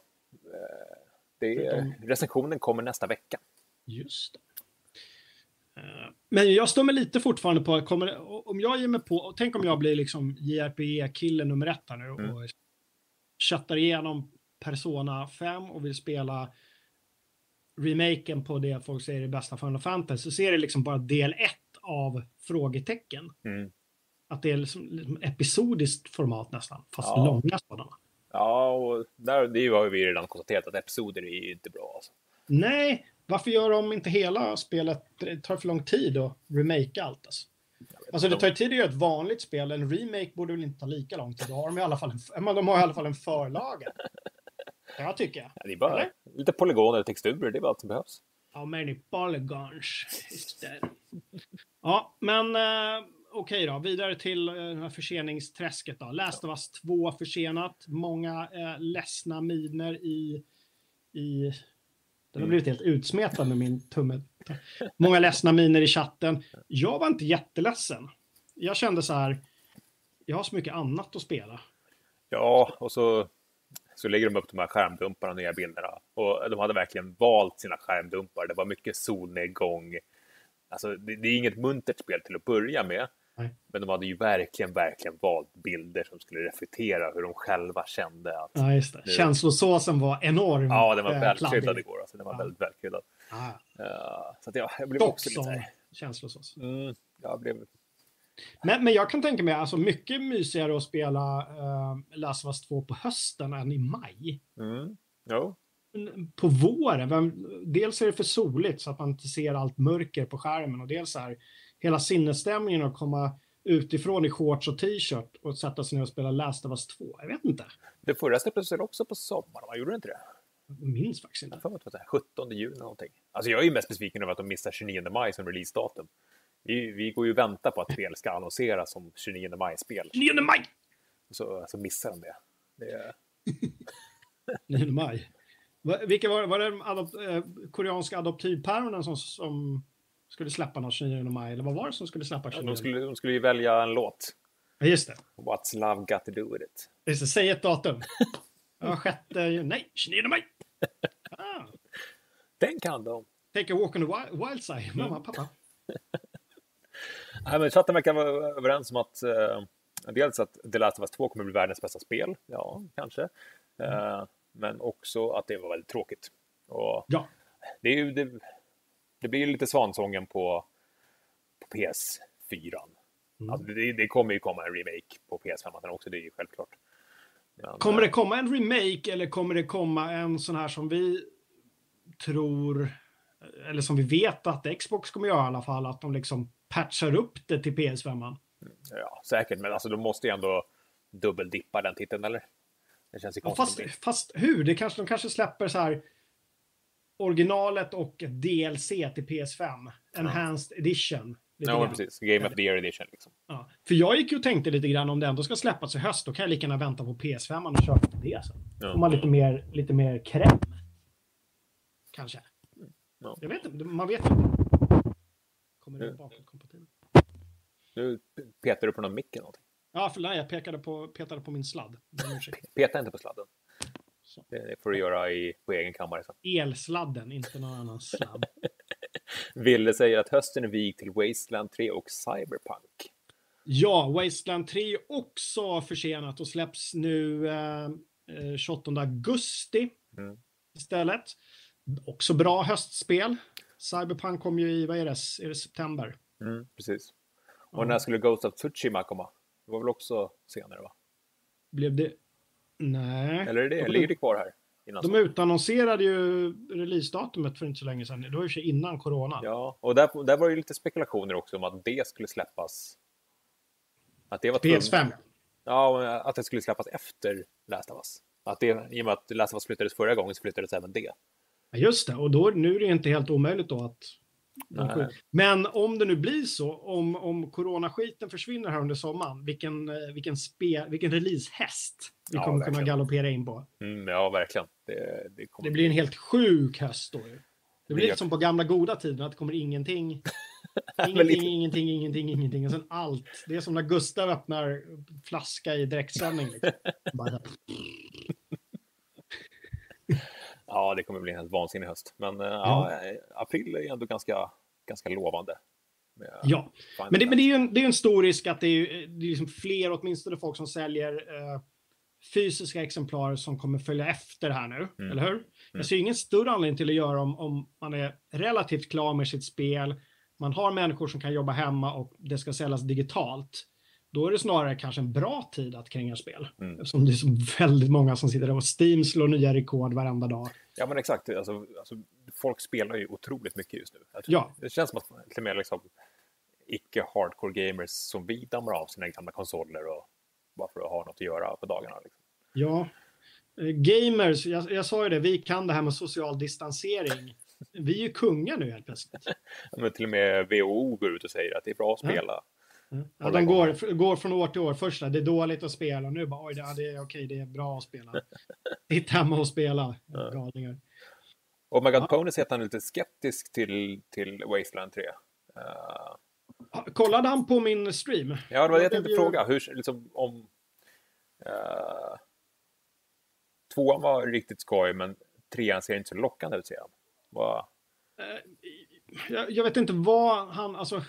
det, Förutom- recensionen kommer nästa vecka. Just det. Eh, Men jag står mig lite fortfarande på, kommer, om jag ger mig på, och tänk om jag blir liksom JRPG-killen nummer ett här nu och Mm. köttar igenom Persona 5 och vill spela remaken på det folk säger är bästa Final Fantasy, så är det liksom bara del ett av frågetecken. Mm. Att det är liksom, liksom episodiskt format nästan, fast Ja. långa sådana. Ja, och där, det har vi redan konstaterat att episoder är ju inte bra. Alltså. Nej, varför gör de inte hela spelet? Det tar för lång tid att remake allt. Alltså. Alltså det tar ju tid att göra ett vanligt spel. En remake borde väl inte ta lika lång tid. Då har de i alla fall en, de har i alla fall en förlaga. [LAUGHS] Tycker jag. Ja, det är bara Eller? lite polygoner och texturer, det är bara allt som behövs. How many polygons is there? Ja, men eh, okej då. Vidare till eh, förseningsträsket då. Last of Us 2 försenat. Många eh, ledsna miner i... i den har blivit helt utsmetad med min tumme. Många ledsna miner i chatten. Jag var inte jätteledsen. Jag kände så här. Jag har så mycket annat att spela. Ja, och så, så lägger de upp de här skärmdumparna, nya bilderna. Och de hade verkligen valt sina skärmdumpar. Det var mycket solnedgång. Alltså, det, det är inget muntert spel till att börja med. Nej. Men de hade ju verkligen, verkligen valt bilder som skulle reflektera hur de själva kände att... Ja, just det. Nu- Känslosåsen var enorm. Ja, den var eh, välkryddad igår. Alltså, den var Ja. väldigt välkryddad. Ah, Uh, så att ja, jag blev dock också lite... som känslosås. Mm, jag blev... Men, men jag kan tänka mig alltså mycket mysigare att spela uh, Last of Us 2 på hösten än i maj. Mm, jo. På våren, vem, dels är det för soligt så att man inte ser allt mörker på skärmen och dels är hela sinnesstämningen att komma utifrån i shorts och t-shirt och sätta sig ner och spela Last of Us 2. Jag vet inte. Det förra släpptes väl också på sommaren? Man gjorde inte det? Jag minns faktiskt Jag inte. här 17 juni någonting. Alltså jag är ju mest besviken över att de missar 29 maj som releasedatum. Vi, vi går ju och väntar på att spel ska annonseras som 29 maj-spel. 9 maj! Så, så missar de det. det är, [LAUGHS] 9 maj. Vilka var, var det de adop, eh, koreanska adoptivpäronen som, som skulle släppa någon 29 maj? Eller vad var det som skulle släppa 29 de, skulle, de skulle ju välja en låt. Ja, just det. What's love got to do with it? Just det. Säg ett datum. [LAUGHS] Ja, sjätte, nej, 29 maj. [LAUGHS] Ah, Den kan de. take a walk on the wild, wild side. Mamma, pappa. Nej, men chatten verkar vara överens om att eh, dels att The Last of Us 2 kommer bli världens bästa spel. Ja, kanske. Eh, men också att det var väldigt tråkigt. Och Ja, det, är ju, det, det blir ju lite svansången på, på PS4. Mm. Alltså det, det kommer ju komma en remake på PS5 också, det är ju självklart. Men, Kommer det eh, komma en remake eller kommer det komma en sån här som vi tror, eller som vi vet att Xbox kommer göra i alla fall, att de liksom patchar upp det till PS5? Ja, säkert, men alltså de måste ju ändå dubbeldippa den titeln, eller? Det känns ju Ja, fast, fast hur? Det kanske, de kanske släpper så här originalet och DLC till PS5. Enhanced edition. lite Ja, men precis. Game of the year edition. Liksom. Ja. För jag gick ju och tänkte lite grann om det ändå ska släppas i höst, då kan jag lika gärna vänta på PS5 och köra på det sen. Ja. Får man lite mer, lite mer kräm. Kanske. Ja. Jag vet inte, man vet inte. Kommer det Ja. bakåtkompatibelt? Nu petar du på någon mick eller någonting. Ja, för nej, jag pekade på, petade på min sladd. Peta inte på sladden. Så. Det får du göra i, på egen kammare sen. Elsladden, inte någon annan sladd. [LAUGHS] Ville säger att hösten är vig till Wasteland 3 och Cyberpunk. Ja, Wasteland 3 är också försenat och släpps nu eh, eh, 28 augusti Mm. istället. Också bra höstspel. Cyberpunk kom ju i, vad är det, är det september? Mm, precis. Och när skulle Ghost of Tsushima komma? Det var väl också senare, va? Blev det... Nej. Eller är det, De- ligger det kvar här? Innan De så? utannonserade ju releasedatumet för inte så länge sedan. Det var ju för innan corona. Ja, och där, där var det ju lite spekulationer också om att det skulle släppas. Att det var tvungen- PS5. Ja, att det skulle släppas efter Last of Us. Att det, I och med att Last of Us flyttades förra gången så flyttades även det. Ja, just det. Och då, nu är det inte helt omöjligt då att... Nej. Men om det nu blir så, om, om coronaskiten försvinner här under sommaren, vilken, eh, vilken, spe, vilken releasehäst vi Ja, kommer kunna galoppera in på. Mm, ja, verkligen. Det, det kommer... Det blir en helt sjuk höst då. Det blir lite som på gamla goda tiden, att det kommer ingenting. [LAUGHS] Ingenting, ingenting, ingenting, ingenting. Och sen allt. Det är som när Gustav öppnar flaska i direktsändning. Liksom. [LAUGHS] Ja, det kommer bli en helt vansinnig höst. Men eh, ja. april är ändå ganska, ganska lovande. med Ja, men det, men det är ju en, det är en stor risk att det är, det är liksom fler, åtminstone folk som säljer eh, fysiska exemplar som kommer följa efter här nu, Mm. eller hur? Jag ser ingen större anledning till att göra om, om man är relativt klar med sitt spel, man har människor som kan jobba hemma och det ska säljas digitalt. Då är det snarare kanske en bra tid att kränga spel. Mm. Eftersom det är så väldigt många som sitter där och Steam slår nya rekord varenda dag. Ja, men exakt. Alltså, alltså, folk spelar ju otroligt mycket just nu. Ja. Det känns som att till och med liksom, icke-hardcore gamers som vi dammar av sina gamla konsoler och bara för att ha något att göra på dagarna. Liksom. Ja. Eh, Gamers, jag, jag sa ju det, vi kan det här med social distansering. Vi är ju kungar nu helt plötsligt. [LAUGHS] Ja, Men till och med WHO går ut och säger att det är bra att Ja. Spela. Ja, de går, går från år till år. Första, det är dåligt att spela. Nu bara, oj, det, ja, det är okej, det är bra att spela. [LAUGHS] Sitt hemma och spela. Ja. Galningar. Och My God Ja. Pony säger att han är lite skeptisk till, till Wasteland 3. Uh, Ja, Kollade han på min stream? ja, det var det jag tänkte ju- fråga. Hur, liksom, om... Uh, tvåan var riktigt skoj, men trean ser inte så lockande ut, säger han. Vad- Jag, jag vet inte vad han, alltså.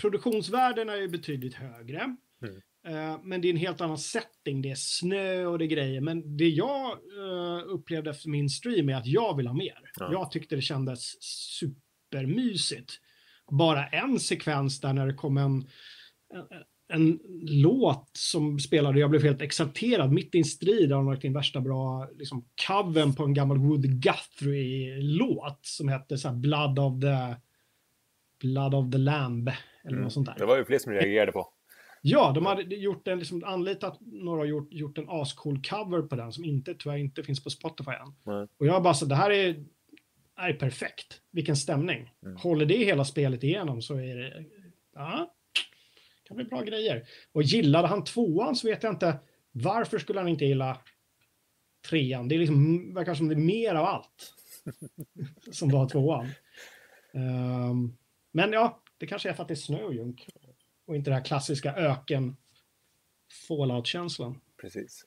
Produktionsvärdena är ju betydligt högre. Mm. Eh, men det är en helt annan setting. Det är snö och det är grejer. Men det jag eh, upplevde efter min stream är att jag vill ha mer. Ja. Jag tyckte det kändes supermysigt. Bara en sekvens där när det kom en, en, en låt som spelade. Jag blev helt exalterad mitt i en strid. Där de lagt in värsta bra liksom, covern på en gammal Wood Guthrie-låt som hette så här Blood of the Blood of the Lamb eller Mm. något sånt där. Det var ju fler som reagerade på. Ja, de hade gjort en, liksom, anlitat några och gjort, gjort en ascool cover på den som inte, tyvärr inte finns på Spotify än. Nej. Och jag bara så, det här är, är perfekt. Vilken stämning. Mm. Håller det hela spelet igenom så är det, ja, kan bli bra grejer. Och gillade han tvåan så vet jag inte, varför skulle han inte gilla trean? Det är liksom, verkar som det är mer av allt [LAUGHS] som var tvåan. Ehm, men ja, det kanske är för att det är snö och junk. Och inte den här klassiska öken fallout-känslan. Precis.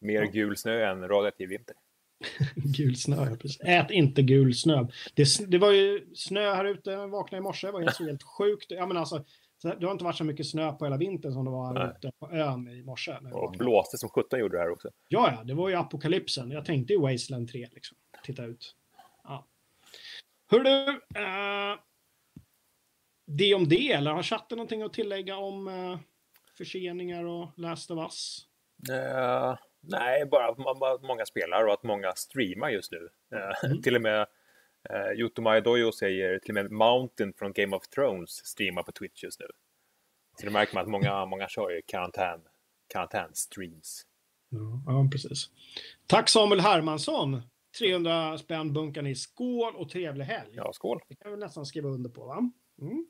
Mer Ja. gul snö än radioaktiv vinter. [LAUGHS] Gul snö, ja, precis. Ät inte gul snö. Det, det var ju snö här ute, jag vaknade i morse, det var helt, helt sjukt. Ja, men alltså, så det har inte varit så mycket snö på hela vintern som det var Nej. ute på ön i morse. Och blåste som 17 gjorde det här också. Ja, ja, det var ju apokalypsen. Jag tänkte ju Wasteland 3, liksom. Titta ut. Ja. Hör du, eh, det om det, eller har chatten någonting att tillägga om eh, förseningar och Last of Us? Eh, nej, bara att många spelar och att många streamar just nu. Eh, Mm. till och med uh, Yotomai Dojo säger till och med Mountain från Game of Thrones streamar på Twitch just nu. Så det märker man att många, [LAUGHS] många kör ju karantän, karantän-streams. Ja, ja, precis. Tack Samuel Hermansson. 300 spänn bunkan i skål och trevlig helg. Ja, skål! Det kan vi nästan skriva under på, va? Mm.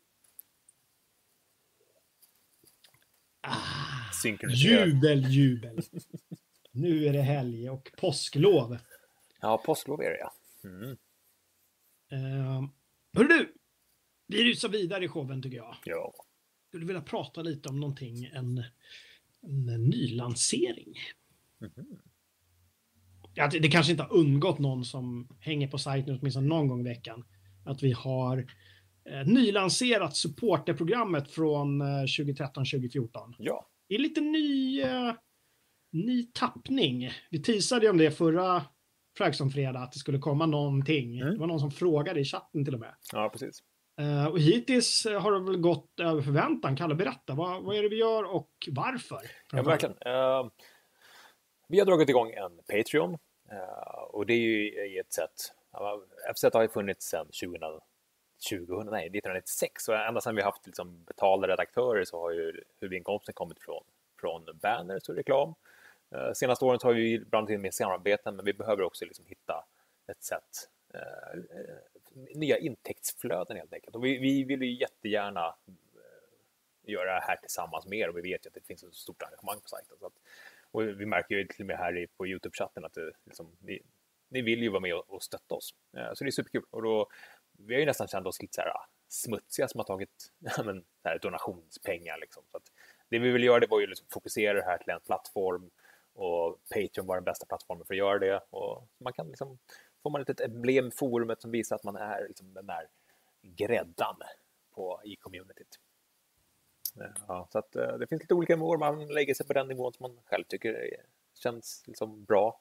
Ah, jubel, jubel. nu är det helg och påsklov. Ja, påsklov är det ja. Mm. Uh, hörru du, vi rusar vidare i showen tycker jag. Ja. Skulle vilja prata lite om någonting, en, en nylansering. Mhm. Ja, det, det kanske inte har undgått någon som hänger på sajten åtminstone någon gång i veckan. Att vi har nylanserat supporterprogrammet från eh, 2013-2014. ja. Det är lite ny, eh, ny tappning. Vi teasade ju om det förra Fragsson-fredag, att det skulle komma någonting. Mm. Det var någon som frågade i chatten till och med. ja, precis. Eh, och hittills eh, har det väl gått över förväntan. Kalle, berätta. Vad, vad är det vi gör och varför? Ja, verkligen. Eh, vi har dragit igång en Patreon eh, och det är ju i ett sätt. ja, FZ har ju funnits sedan 2000, 2000, nej, 1996 och ända sedan vi haft liksom betalda redaktörer så har ju huvudinkomsten kommit från, från banners och reklam. Eh, senaste åren så har vi blandat in med samarbeten men vi behöver också liksom hitta ett sätt eh, nya intäktsflöden helt enkelt. Och vi, vi vill ju jättegärna eh, göra det här tillsammans med er och vi vet ju att det finns ett stort engagemang på sajten. Så att, och vi märker ju till och med här på Youtube-chatten att det, liksom, ni, ni vill ju vara med och, och stötta oss. Eh, så det är superkul. Och då, vi har ju nästan känt oss lite så här, ah, smutsiga som har tagit [LAUGHS] ja, men, så här, donationspengar. Liksom. Så att det vi ville göra det var ju liksom fokusera det här till en plattform och Patreon var den bästa plattformen för att göra det. Och man kan liksom, får man ett emblem i forumet som visar att man är liksom den där gräddan på i communityt. Eh, ja, så att, eh, det finns lite olika nivåer, man lägger sig på den nivån som man själv tycker känns liksom bra.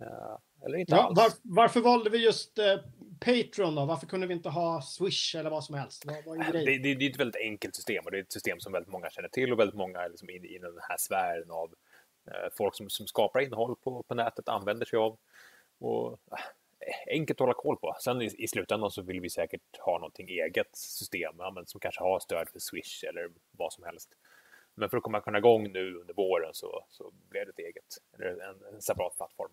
Eh, eller inte Ja, alls. var, varför valde vi just eh, Patreon då? Varför kunde vi inte ha Swish eller vad som helst? Vad, vad är Det, det, det är ett väldigt enkelt system och det är ett system som väldigt många känner till och väldigt många liksom in, i den här sfären av eh, folk som, som skapar innehåll på, på nätet använder sig av. Och, eh, enkelt att hålla koll på. Sen i, i slutändan så vill vi säkert ha någonting eget system ja, men som kanske har stöd för Swish eller vad som helst. Men för att komma igång nu under våren så, så blev det ett eget, eller en, en separat plattform.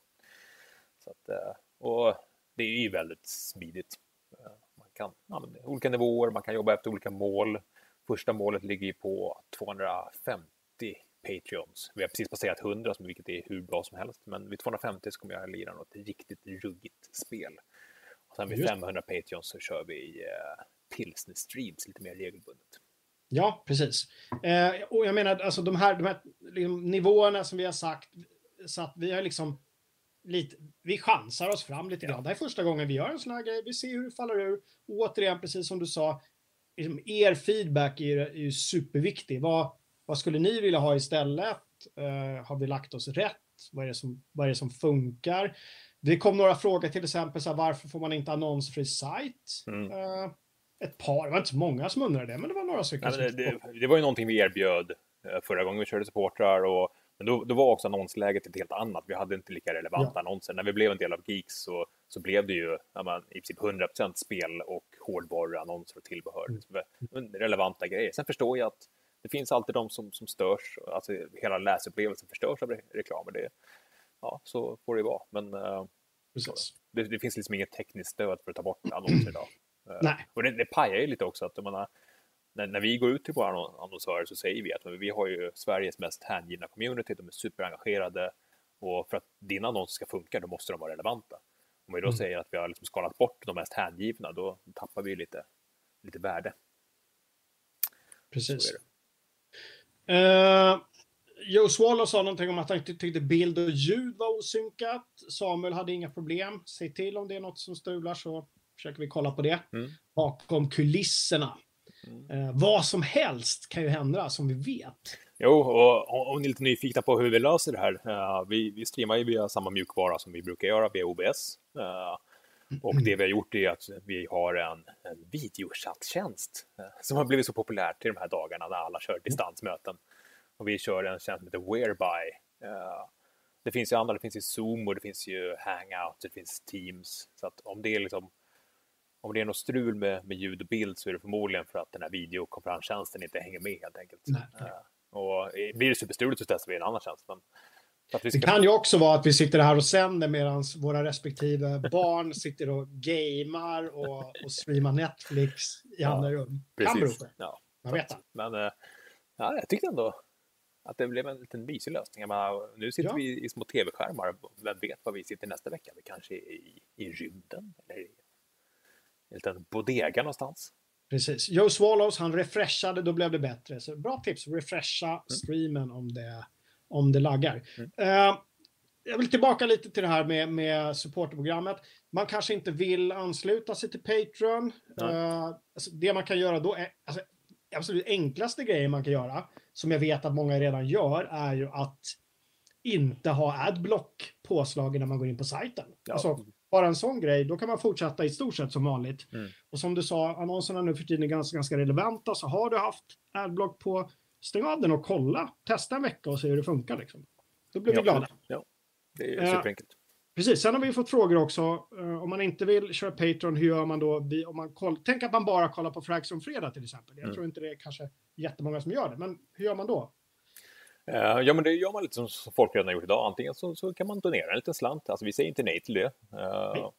Så att, eh, och det är ju väldigt smidigt. Eh, Man kan använda olika nivåer, man kan jobba efter olika mål. Första målet ligger ju på 250 Patreons. Vi har precis passerat 100, som- vilket är hur bra som helst. Men vid 250 så kommer jag lira något riktigt ruggigt spel. Och sen vid Just. 500 Patreons så kör vi eh, pilsner streams lite mer regelbundet. Ja, precis. Eh, och jag menar, alltså de här, de här liksom, nivåerna som vi har sagt, så att vi har liksom lite, vi chansar oss fram lite grann. Det är första gången vi gör en sån här grej. Vi ser hur det faller ur. Och återigen, precis som du sa, liksom, er feedback är ju, är ju superviktig. Vad, vad skulle ni vilja ha istället? Eh, har vi lagt oss rätt? Vad är det som, vad är det som funkar? Det kom några frågor till exempel, så här, varför får man inte annonsfri sajt? Mm. Eh, ett par, det var inte så många som undrade det, men det var några stycken. Ja, det, det, det var ju någonting vi erbjöd eh, förra gången vi körde supportrar och men då, då var också annonsläget ett helt annat. Vi hade inte lika relevanta Ja. annonser. När vi blev en del av Geeks så, så blev det ju men, i princip 100% spel och hårdvaruannonser och tillbehör. Mm. Relevanta grejer. Sen förstår jag att det finns alltid de som, som störs. Alltså hela läsupplevelsen förstörs av re- reklam. Det, ja, så får det vara. Men eh, det, det finns liksom inget tekniskt stöd för att ta bort annonser idag. [CLEARS THROAT] Nej. Och det, det pajar ju lite också att menar, när, när vi går ut till våra annon- annonsörer så säger vi att vi har ju Sveriges mest hängivna community, de är superengagerade och för att dina annonser ska funka då måste de vara relevanta. Om vi då Mm. säger att vi har liksom skalat bort de mest hängivna då tappar vi lite, lite värde. Precis. Uh, Joe Swallow sa någonting om att han tyckte bild och ljud var osynkat. Samuel hade inga problem. Säg till om det är något som strular så försöker vi kolla på det. Mm. Bakom kulisserna. Eh, vad som helst kan ju hända som vi vet. Jo, och om- ni är lite nyfikna på hur vi löser det här. eh, vi, vi streamar ju via samma mjukvara som vi brukar göra via OBS. eh, och det vi har gjort är att vi har en, en videochatttjänst eh, som har blivit så populärt i de här dagarna när alla kör distansmöten. Och vi kör en tjänst som heter Whereby. Eh, det finns ju andra, det finns ju Zoom och det finns ju Hangout, det finns Teams. Så att om det är liksom om det är något strul med, med ljud och bild så är det förmodligen för att den här videokonferenstjänsten inte hänger med helt enkelt. Nej. Eh, och blir det superstruligt så testar vi en annan tjänst. Men vi Det ska... kan ju också vara att vi sitter här och sänder medan våra respektive barn sitter och gamer och, och streamar Netflix i andra rum. Kan bero på. Ja, Man vet det. men eh, ja, jag tyckte ändå att det blev en liten mysig lösning. Menar, nu sitter Ja. vi i små tv-skärmar. Vem vet var vi sitter nästa vecka? Vi kanske är i, i rymden eller en liten bodega någonstans. Precis. Joe Swallows, han refreshade, då blev det bättre. Så bra tips, refresha streamen om det, om det laggar. Mm. Eh, jag vill tillbaka lite till det här med, med supporterprogrammet. Man kanske inte vill ansluta sig till Patreon. Nej. Eh, alltså det man kan göra då är, alltså, absolut enklaste grejen man kan göra, som jag vet att många redan gör, är ju att inte ha adblock påslagen när man går in på sajten. Ja. Alltså, bara en sån grej, då kan man fortsätta i stort sett som vanligt. Mm. Och som du sa, annonserna nu för tiden är ganska, ganska relevanta, så har du haft adblock på, stäng av den och kolla. Testa en vecka och se hur det funkar. Liksom. Då blir vi Ja, glada. Ja, det är Eh, superenkelt. Precis, sen har vi fått frågor också. Eh, om man inte vill köra Patreon, hur gör man då? Vi, om man koll, tänk att man bara kollar på Frags om fredag till exempel. Jag Mm. tror inte det är kanske jättemånga som gör det, men hur gör man då? Eh, Ja, men det gör man lite som folk redan har gjort idag. Antingen så, så kan man donera en liten slant. Alltså, vi säger inte nej till det. Eh,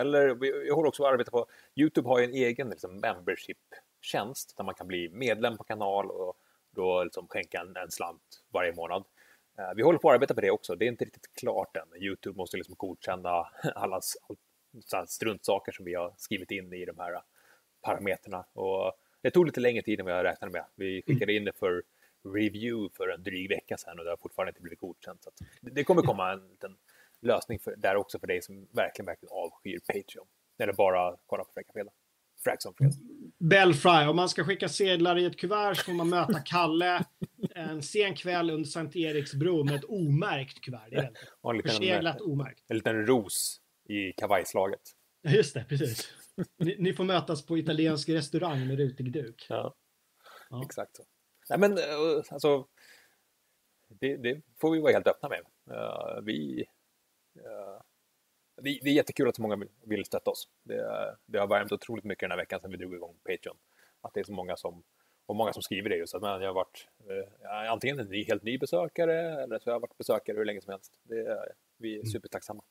Eller vi, vi håller också på att arbeta på... Youtube har ju en egen liksom, membership-tjänst där man kan bli medlem på kanal och då liksom skänka en, en slant varje månad. Vi håller på att arbeta på det också. Det är inte riktigt klart än. Youtube måste liksom godkänna [LAUGHS] alla struntsaker som vi har skrivit in i de här parametrarna. Och det tog lite längre tid än vad jag räknade med. Vi skickade in det för review för en dryg vecka sedan och det har fortfarande inte blivit godkänt. Så det- kommer komma en liten lösning för, där också för dig som verkligen, verkligen avskyr Patreon. Eller bara kollar på Fräcka Fredag. Fraxon Fredag. Belfry, om man ska skicka sedlar i ett kuvert så får man möta Kalle en sen kväll under Sankt Eriksbro med ett omärkt kuvert. Det är en liten, Förseglat omärkt. en liten ros i kavajslaget. Just det, precis. Ni, ni får mötas på italiensk restaurang med rutig duk. Ja, Ja. exakt så. Nej, men eh, alltså, det, det får vi vara helt öppna med. Eh, vi, eh, det, det är jättekul att så många vill- stötta oss. Det, det har värmt otroligt mycket den här veckan sedan vi drog igång Patreon. Att det är så många som, och många som skriver det just, att man, jag har varit eh, antingen en ny, helt ny besökare eller så har jag varit besökare hur länge som helst. Vi är supertacksamma.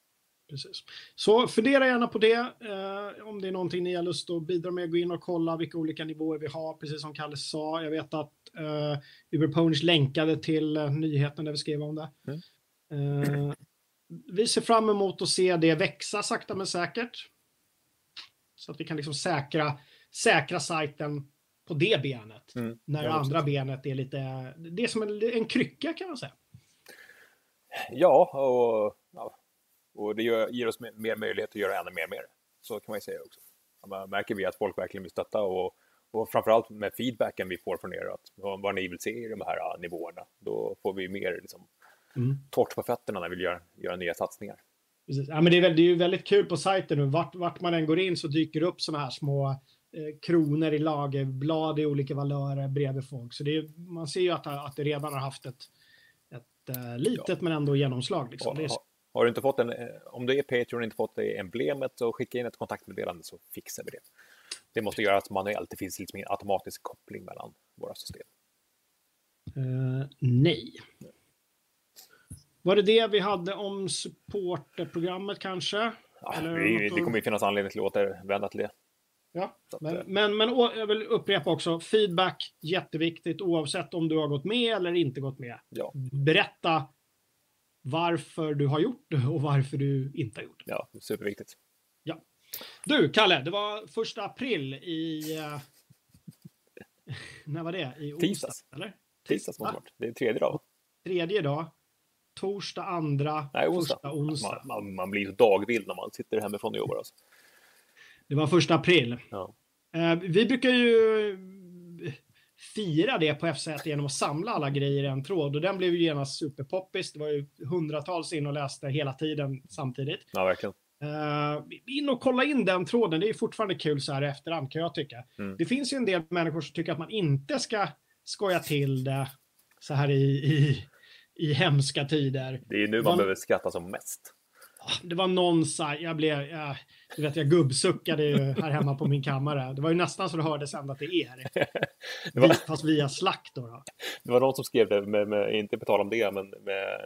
Precis. Så fundera gärna på det. Eh, om det är någonting ni har lust att bidra med, gå in och kolla vilka olika nivåer vi har, precis som Kalle sa. Jag vet att eh, Uber Ponish länkade till eh, nyheten där vi skrev om det. Eh, vi ser fram emot att se det växa sakta men säkert. Så att vi kan liksom säkra, säkra sajten på det benet. Mm. När det andra benet är lite, det är som en, en krycka kan man säga. Ja, och, ja, och det gör, ger oss mer, mer möjlighet att göra ännu mer det. Så kan man ju säga också. Ja, Märker vi att folk verkligen vill stötta och, och framförallt med feedbacken vi får från er, att vad, vad ni vill se i de här ja, nivåerna, då får vi mer liksom, Mm. torrt på fötterna när vi vill göra, nya satsningar. Precis. Ja, men det, är väl, det är ju väldigt kul på sajten nu. Vart, vart man än går in så dyker det upp sådana här små eh, kronor i lagerblad i olika valörer bredvid folk. Så det är, man ser ju att, att det redan har haft ett, ett eh, litet men ändå genomslag. Liksom. Det är, har, har du inte fått en, eh, om du är Patreon och inte fått det emblemet så skicka in ett kontaktmeddelande så fixar vi det. Det måste göras manuellt, det finns liksom ingen automatisk koppling mellan våra system. eh, nej. Var det det vi hade om supporterprogrammet kanske? Ja, vi, det kommer ju finnas anledning till att återvända till det. Ja, att, men, eh, men, men å- jag vill upprepa också, feedback jätteviktigt oavsett om du har gått med eller inte gått med. Ja, Berätta varför du har gjort det och varför du inte har gjort det. ja, superviktigt. Du, Kalle, det var första april i... eh, när var det? I onsdag, Tisdags. eller? Tisdags måste Va? det är tredje dag. Tredje dag. Torsdag, andra, Nej, onsdag. första onsdag. Man, man, man blir så dagvild när man sitter hemifrån och jobbar. Alltså. Det var första april. Ja. Eh, vi brukar ju fira det på FZ genom att samla alla grejer i en tråd och den blev ju genast superpoppis. Det var ju hundratals in och läste hela tiden samtidigt. ja, verkligen. Uh, in och kolla in den tråden. Det är fortfarande kul så här i efterhand kan jag tycka. Mm. Det finns ju en del människor som tycker att man inte ska skoja till det så här i, i, i hemska tider. Det är ju nu man Man- behöver skratta som mest. Det var någon sajt, jag blev, jag, du vet jag gubbsuckade ju här hemma på min kammare. Det var ju nästan så det hördes ända till er. [LAUGHS] Det var, Fast via Slack då. då. det var någon som skrev det, med, med, inte på tal om det, men med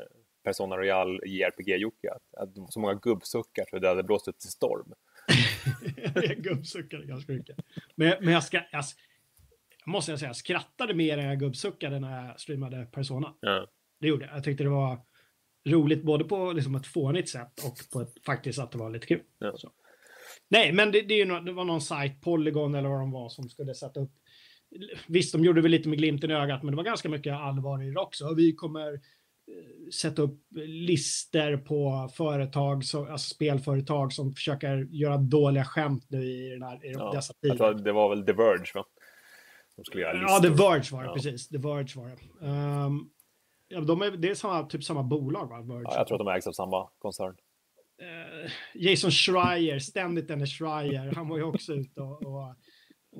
Persona Royal JRPG-Jocke, att, att var så många gubbsuckar så det hade blåst ut till storm. [LAUGHS] jag gubbsuckade ganska mycket. Men, men jag, ska, jag, måste jag säga, jag skrattade mer än jag gubbsuckade när jag streamade Persona. Ja. Det gjorde jag. Jag tyckte det var roligt både på liksom ett fånigt sätt och på ett, faktiskt att det var lite kul. Ja. Nej, men det, det, är ju nå- det var någon sajt, Polygon eller vad de var, som skulle sätta upp. Visst, de gjorde väl lite med glimten i ögat, men det var ganska mycket allvar i det också. Vi kommer sätta upp lister på företag, så, alltså spelföretag som försöker göra dåliga skämt nu i, den här, i Ja, dessa tider. det var väl The Verge, va? De skulle göra Ja, The listor. Verge var det, Ja. precis. The Verge var det. Um, ja, de är, det är samma, typ samma bolag, va? Verge. Ja, jag tror att de ägs av samma koncern. Eh, Jason Schreier, ständigt denne Schreier, han var ju också ute och, och,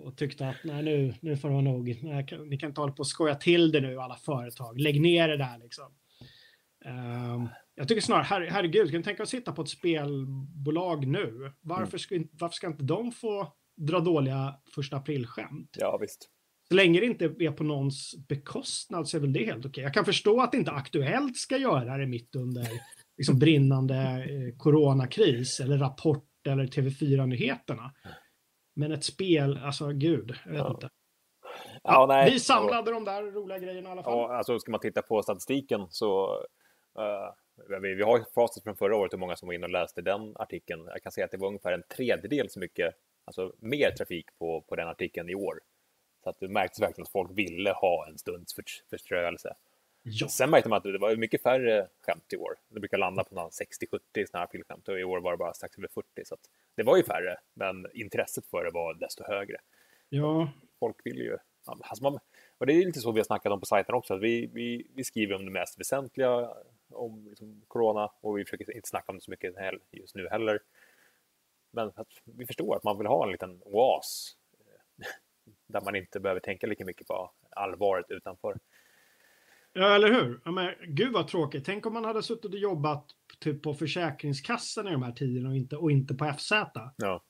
och tyckte att nej, nu, nu får det vara nog. Nej, Ni kan inte hålla på och skoja till det nu, alla företag. Lägg ner det där liksom. Ehm, jag tycker snarare, her, herregud, kan du tänka att sitta på ett spelbolag nu? Varför, ska, inte- varför ska inte de få dra dåliga första aprilskämt? Ja, visst. Så länge det inte är på någons bekostnad så är väl det helt okej. Jag kan förstå att inte Aktuellt ska göra det mitt under liksom, brinnande eh, coronakris eller Rapport eller TV4-nyheterna. Men ett spel, alltså gud, jag vet Ja. inte. Ja, nej. Vi samlade de där roliga grejerna i alla fall. Ja, alltså ska man titta på statistiken så vi, vi har facit från förra året hur många som var inne och läste den artikeln. Jag kan säga att det var ungefär en tredjedel så mycket, alltså mer trafik på, på den artikeln i år. Så att det märktes verkligen att folk ville ha en stunds för, förströelse. Ja. Sen märkte man att det var mycket färre skämt i år. Det brukar landa på någon 60-70 sådana här aprilskämt och i år var det bara strax över 40. Så det var ju färre, men intresset för det var desto högre. ja, Folk vill ju... Alltså man, och det är lite så vi har snackat om på sajten också, att vi, vi, vi skriver om det mest väsentliga om liksom, corona och vi försöker inte snacka om det så mycket just nu heller. Men vi förstår att man vill ha en liten oas eh, där man inte behöver tänka lika mycket på allvaret utanför. ja, eller hur? Ja, men, gud vad tråkigt. Tänk om man hade suttit och jobbat typ på Försäkringskassan i de här tiderna och inte, och inte på FZ. Ja,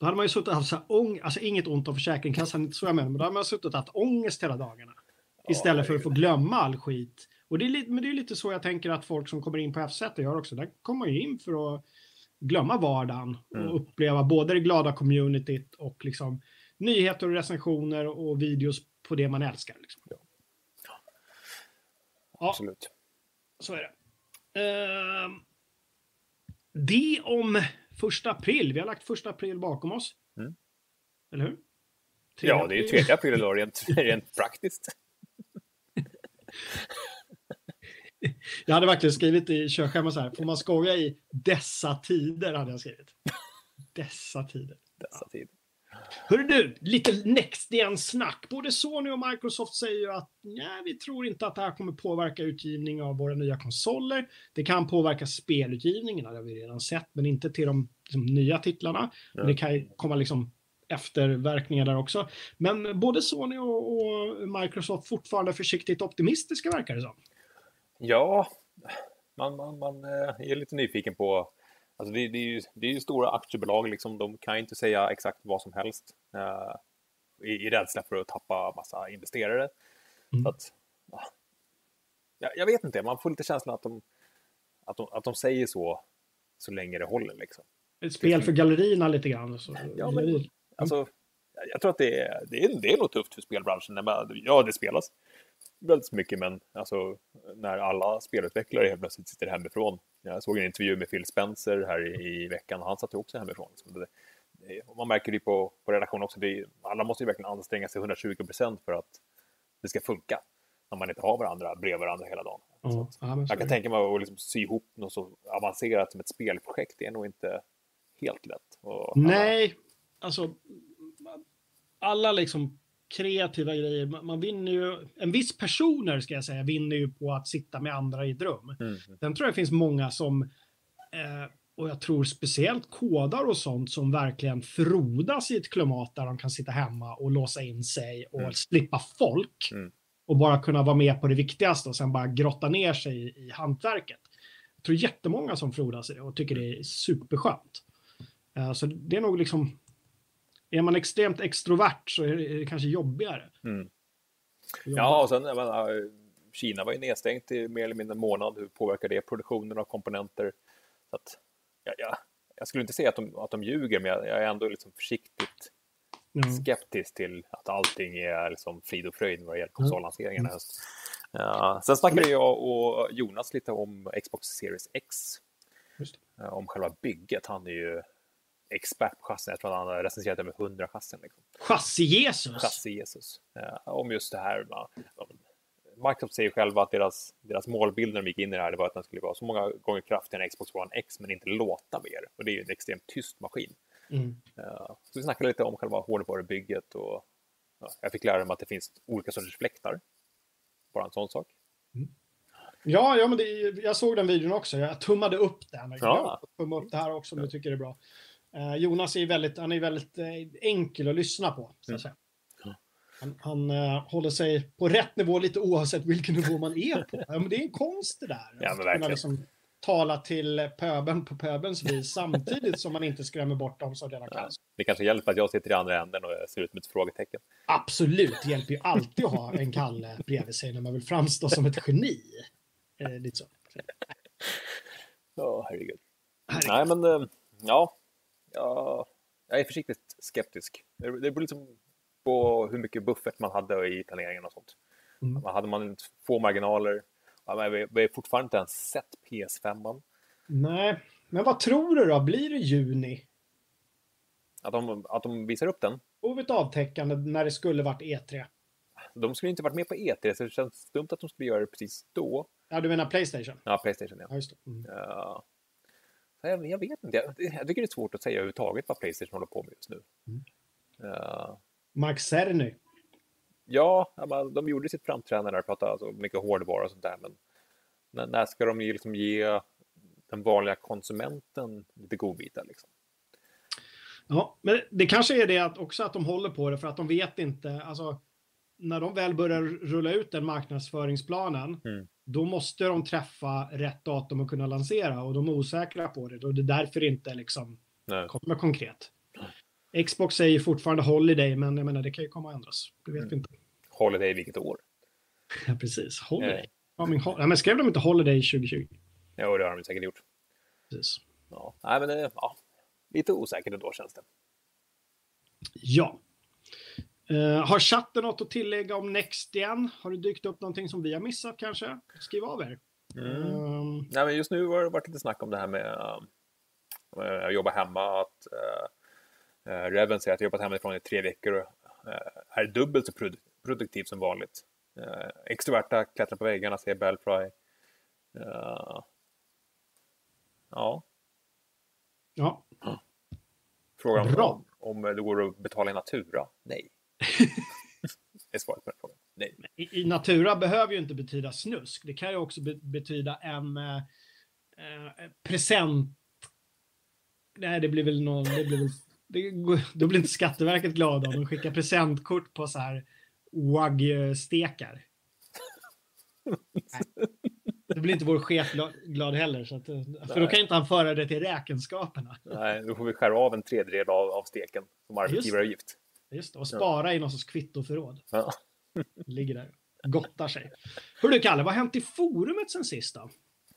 Då hade man ju suttit och haft så här ång, alltså inget ont om Försäkringskassan, inte så jag menar, men då hade man suttit och haft ångest hela dagarna. Istället för att få glömma all skit. Och det är lite, men det är lite så jag tänker att folk som kommer in på FZ gör också. Där kommer man ju in för att glömma vardagen och Mm. uppleva både det glada communityt och liksom nyheter och recensioner och videos på det man älskar. Liksom. Ja, absolut. så är det. Ehm, det om första april. Vi har lagt första april bakom oss. Mm. Eller hur? Ja, det är ju 3 april idag rent, [LAUGHS] rent praktiskt. [LAUGHS] [LAUGHS] Jag hade verkligen skrivit i körschemat så här. Får man skoja i dessa tider? Hade jag skrivit. Dessa tider. [LAUGHS] Dessa tider. Hörru du, lite next gen snack. Både Sony och Microsoft säger ju att nej, vi tror inte att det här kommer påverka utgivning av våra nya konsoler. Det kan påverka spelutgivningen, det har vi redan sett, men inte till de liksom, nya titlarna. Men det kan komma liksom efterverkningar där också. Men både Sony och, och Microsoft fortfarande försiktigt optimistiska verkar det som. Ja, man, man, man eh, är lite nyfiken på... Alltså det, det, är ju, det är ju stora aktiebolag, liksom, de kan ju inte säga exakt vad som helst eh, i, i rädsla för att tappa massa investerare. Mm. Så att, ja, jag, vet inte, man får lite känslan att de, att de, att de säger så så länge det håller. Liksom. Ett spel för gallerierna lite grann. Så. Ja, men- Alltså, jag- jag tror att det är, det, är, det är nog tufft för spelbranschen. Ja, det spelas väldigt mycket, men alltså, när alla spelutvecklare helt plötsligt sitter hemifrån. Jag såg en intervju med Phil Spencer här i, i veckan och han satt ju också hemifrån. Liksom. Man märker det på, på redaktionen också. Det, alla måste ju verkligen anstränga sig 120 procent för att det ska funka. När man inte har varandra bredvid varandra hela dagen. Så, ja, jag kan tänka mig att liksom sy ihop något så avancerat som ett spelprojekt. Det är nog inte helt lätt. Och alla- Nej, alltså alla liksom kreativa grejer. Man, vinner ju, en viss personer ska jag säga, vinner ju på att sitta med andra i ett rum. Mm. Sen tror jag det finns många som, eh, och jag tror speciellt kodar och sånt som verkligen frodas i ett klimat där de kan sitta hemma och låsa in sig och Mm. slippa folk. Mm. Och bara kunna vara med på det viktigaste och sen bara grotta ner sig i, i hantverket. Jag tror jättemånga som frodas i det och tycker det är superskönt. Eh, så det är nog liksom, är man extremt extrovert så är det, är det kanske jobbigare. Mm. Ja, och sen jag menar, Kina var ju nedstängt i mer eller mindre en månad. Hur påverkar det produktionen av komponenter? Så att, ja, ja, jag skulle inte säga att de, att de ljuger, men jag, jag är ändå liksom försiktigt Ja. skeptisk till att allting är liksom frid och fröjd vad det Mm. gäller konsollanseringen i höst. Ja, sen snackade jag och Jonas lite om Xbox Series X, om själva bygget. Han är ju expert på chassin. Jag tror att han har recenserat över 100 chassin. Liksom. Chassi-Jesus. Chassi Jesus. Eh, om just det här. va, Microsoft säger själva att deras, deras målbild när de gick in i det här det var att den skulle vara så många gånger kraftigare än Xbox One X men inte låta mer. Och det är ju en extremt tyst maskin. Mm. Eh, så vi snackade lite om själva hårdvarubygget och ja, jag fick lära mig att det finns olika sorters fläktar. Bara en sån sak. Ja, ja men det, jag såg den videon också. Jag tummade upp den. Jag Ja. Tumma upp det här också om du tycker det är bra. Eh, Jonas är väldigt, han är väldigt eh, enkel att lyssna på. Så att Mm. säga. Ja. Han, han eh, håller sig på rätt nivå lite oavsett vilken nivå man är på. Ja, men det är en konst det där. men Att kunna liksom tala till pöbeln på pöbelns vis samtidigt som man inte skrämmer bort dem som redan kan. Det kanske hjälper att jag sitter i andra änden och ser ut som ett frågetecken. Absolut, det hjälper ju alltid att ha en Kalle bredvid sig när man vill framstå som ett geni. Eh, lite så. Ja, herregud. Herregud. Nej, men ja, ja, jag är försiktigt skeptisk. Det beror liksom på hur mycket buffert man hade i planeringen och sånt. Mm. Hade man få marginaler, ja, vi vi har fortfarande inte ens sett PS5. -man. Nej, men vad tror du då? Blir det juni? Att de, att de visar upp den. Ett avtäckande när det skulle varit E3? de skulle inte varit med på E3, så det känns dumt att de skulle göra det precis då. Ja, du menar Playstation? Ja, Playstation, ja. Ja, just det. Mm. Ja. Jag, jag vet inte, jag, jag tycker det är svårt att säga överhuvudtaget vad Playstation håller på med just nu. Mm. Ja. Mark Cerny. Ja, men de gjorde sitt framträdande där pratade alltså mycket hårdvara och sånt där, men när, när ska de ju liksom ge den vanliga konsumenten lite godbitar liksom? Ja, men det kanske är det att också att de håller på det för att de vet inte, alltså när de väl börjar rulla ut den marknadsföringsplanen, Mm. Då måste de träffa rätt datum och kunna lansera och de är osäkra på det och det är därför inte liksom Nej. kommer konkret. Xbox säger fortfarande Holiday, men jag menar det kan ju komma att ändras. Det vet Mm. vi inte. Holiday vilket år? Ja, [LAUGHS] precis. Holiday. Eh, Ja, men, ho- ja, men skrev de inte Holiday 2020? Jo, det har de säkert gjort. Precis. Ja. Nej, men det, ja, lite osäkert ändå känns det. Ja. Eh, har chatten något att tillägga om Next igen? Har det dykt upp någonting som vi har missat kanske? Skriv av er. Mm. Ehm, Nej, men just nu har det varit lite snack om det här med äh, att jobba hemma. Att, äh, äh, Reven säger att jag jobbat hemifrån i tre veckor och är dubbelt så produ- produktiv som vanligt. Äh, extroverta klättrar på väggarna, säger Belfry. Ja, ja. frågan om, om det går att betala i natura? Nej. Är svaret på den frågan. Nej. I, I natura behöver ju inte betyda snusk. Det kan ju också be betyda en eh, eh, present. Nej, det blir väl någon... Det blir väl, det, då blir inte Skatteverket glada om de skickar presentkort på så här wagyu-stekar. Det blir inte vår chef gla- glad heller. Så att, eh, för då kan inte han föra det till räkenskaperna. Nej, då får vi skära av en tredjedel av, av steken som arbetsgivaravgift. Just det, och spara i någon sorts kvittoförråd. Ja. [LAUGHS] Ligger där. Gottar sig. Hur du Kalle, vad har hänt i forumet sen sist då?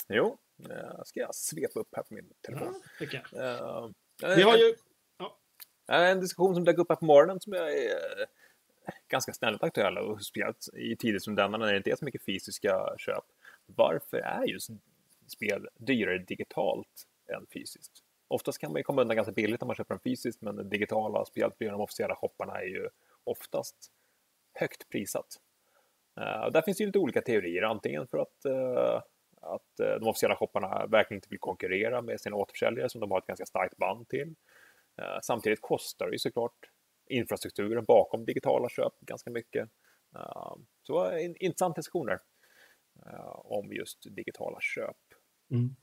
Jo, eh, ska jag svepa upp här på min telefon. Ja, jag. Eh, Vi har ju... En diskussion som dök upp här på morgonen som är eh, ganska snällt aktuell och speciellt i tider som denna när det inte är så mycket fysiska köp. Varför är just spel dyrare digitalt än fysiskt? Oftast kan man komma undan ganska billigt om man köper dem fysiskt, men det digitala via de officiella shopparna är ju oftast högt prissatt. Eh, och där finns ju lite olika teorier, antingen för att, eh, att eh, de officiella shopparna verkligen inte vill konkurrera med sina återförsäljare som de har ett ganska starkt band till. Eh, Samtidigt kostar det ju såklart infrastrukturen bakom digitala köp ganska mycket. Eh, Så en intressant diskussion där eh, om just digitala köp. Mm.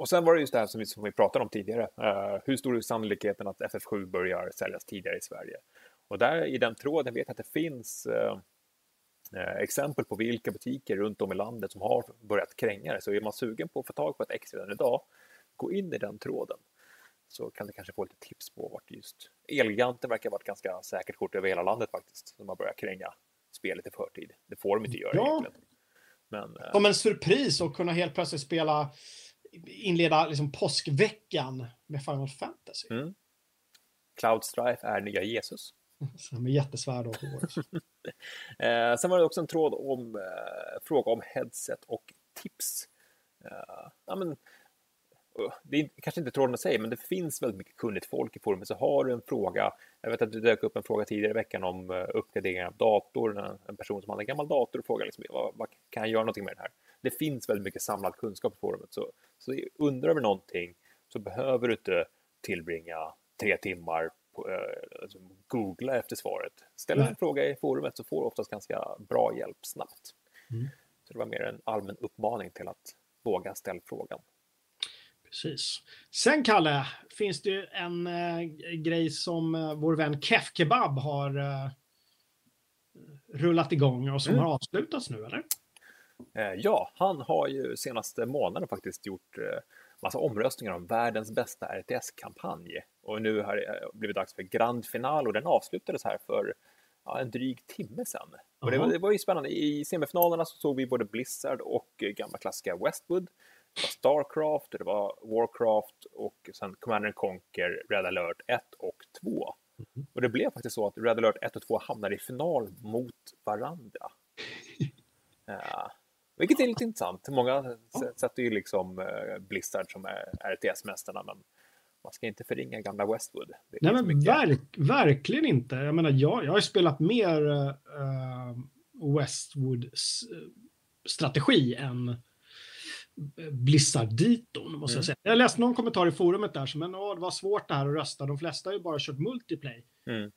Och sen var det just det här som vi, som vi pratade om tidigare. Eh, Hur stor är sannolikheten att FF7 börjar säljas tidigare i Sverige? Och där i den tråden vet jag att det finns eh, exempel på vilka butiker runt om i landet som har börjat kränga det. Så är man sugen på att få tag på ett X redan idag, gå in i den tråden. Så kan du kanske få lite tips på vart just Elgiganten verkar vara ett ganska säkert kort över hela landet faktiskt. De har börjat kränga spelet i förtid. Det får de inte göra Ja. egentligen. Men Som en surpris och kunna helt plötsligt spela inleda liksom påskveckan med Final Fantasy. Mm. Cloud Strife är nya Jesus. [LAUGHS] Med jättesvärd och hår. [LAUGHS] Eh, sen var det också en tråd om eh, fråga om headset och tips. Eh, ja, men, det är kanske inte tråden i sig, men det finns väldigt mycket kunnigt folk i forumet. Så har du en fråga, jag vet att det dök upp en fråga tidigare i veckan om eh, uppgradering av dator. En, person som hade en gammal dator och frågade liksom, vad, vad kan jag göra någonting med den här? Det finns väldigt mycket samlad kunskap i forumet, så, så undrar över någonting så behöver du inte tillbringa tre timmar på, eh, alltså, googla efter svaret. Ställ en fråga i forumet så får du oftast ganska bra hjälp snabbt. Mm. Så det var mer en allmän uppmaning till att våga ställa frågan. Precis. Sen Kalle, finns det en eh, grej som eh, vår vän Kef Kebab har eh, rullat igång och som Mm. har avslutats nu, eller? Eh, ja, han har ju senaste månaden faktiskt gjort eh, massa omröstningar om världens bästa RTS-kampanj. Och nu har det eh, blivit dags för grand final och den avslutades här för ja, en dryg timme sedan. Och det, var, det var ju spännande. I semifinalerna så såg vi både Blizzard och gamla klassiska Westwood. Starcraft, det var Warcraft och sen Commander Conquer, Red alert 1 och 2. Och det blev faktiskt så att Red alert 1 och 2 hamnade i final mot varandra. [LAUGHS] Ja, vilket är lite intressant. Många sätter ju liksom eh, Blizzard som är RTS-mästarna, men man ska inte förringa gamla Westwood. Nej, men mycket- verk, verkligen inte. Jag menar, jag, jag har spelat mer uh, än eh, Blizzard-diton, måste Mm. jag säga. Jag läste någon kommentar i forumet där som, men åh, det var svårt det här att rösta. De flesta har ju bara kört multiplay. Mm.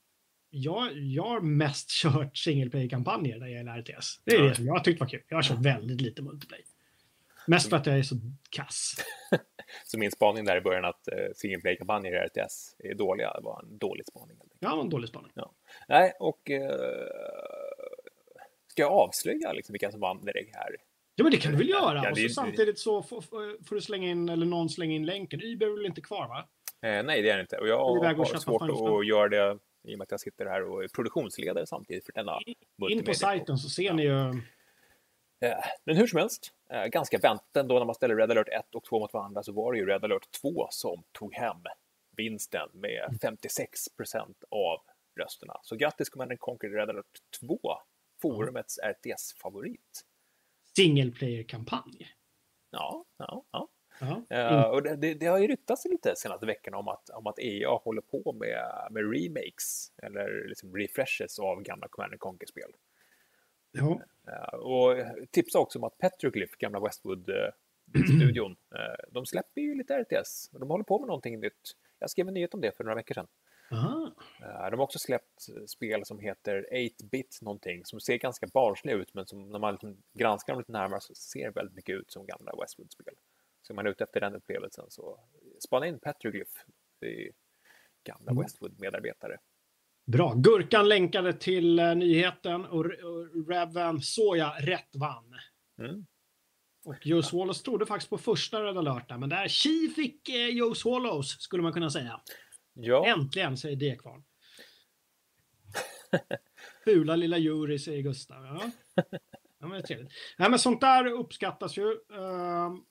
Jag, jag har mest [LAUGHS] kört single play-kampanjer när det gäller RTS. Det är Ja. det som jag har tyckt var kul. Jag har kört väldigt lite multiplay. Mest för att jag är så kass. [LAUGHS] Så min spaning där i början att uh, single play-kampanjer i RTS är dåliga var en dålig spaning. Ja, det var en dålig spaning. Nej, och eh, ska jag avslöja liksom vilka som vann direkt här? Ja, men det kan du väl göra? Ja, och så samtidigt så får, får- du slänga in, eller någon slänga in länken. Uber är väl inte kvar, va? Eh, nej, det är det inte. Och jag har svårt att göra det i och med att jag sitter här och är produktionsledare samtidigt för denna In på sajten så ser ni ju... Eh, Men hur som helst, eh, ganska väntat ändå när man ställer Red alert 1 och 2 mot varandra så var det ju Red alert 2 som tog hem vinsten med 56 procent av rösterna. Så grattis Command Conquer Red alert 2, forumets RTS-favorit. Single player-kampanj. Ja, ja, ja. Eh, och det, det, har ju ryktats lite senaste veckorna om att, om att EA håller på med, med remakes eller liksom refreshes av gamla Command Conquer-spel. ja. Eh, och tipsa också om att Petroglyph, gamla Westwood-studion, [CLEARS THROAT] eh, de släpper ju lite RTS. De håller på med någonting nytt. Jag skrev en nyhet om det för några veckor sedan. Aha. Eh, De har också släppt spel som heter 8-bit någonting, som ser ganska barnsliga ut, men som när man liksom granskar dem lite närmare så ser väldigt mycket ut som gamla Westwood-spel. Så om man är ute efter den upplevelsen så spana in Petroglyph. Det är gamla Mm. Westwood-medarbetare. Bra. Gurkan länkade till eh, nyheten och, Revan Soja rätt vann. Mm. Och Joe Swallows trodde faktiskt på första Red alert men där Chi fick eh, Joe Swallows, skulle man kunna säga. Ja, Äntligen, säger Dekvarn. [LAUGHS] Fula lilla jury, säger Gustav. Ja. Ja, men det är trevligt. Nej, men sånt där uppskattas ju. Ehm,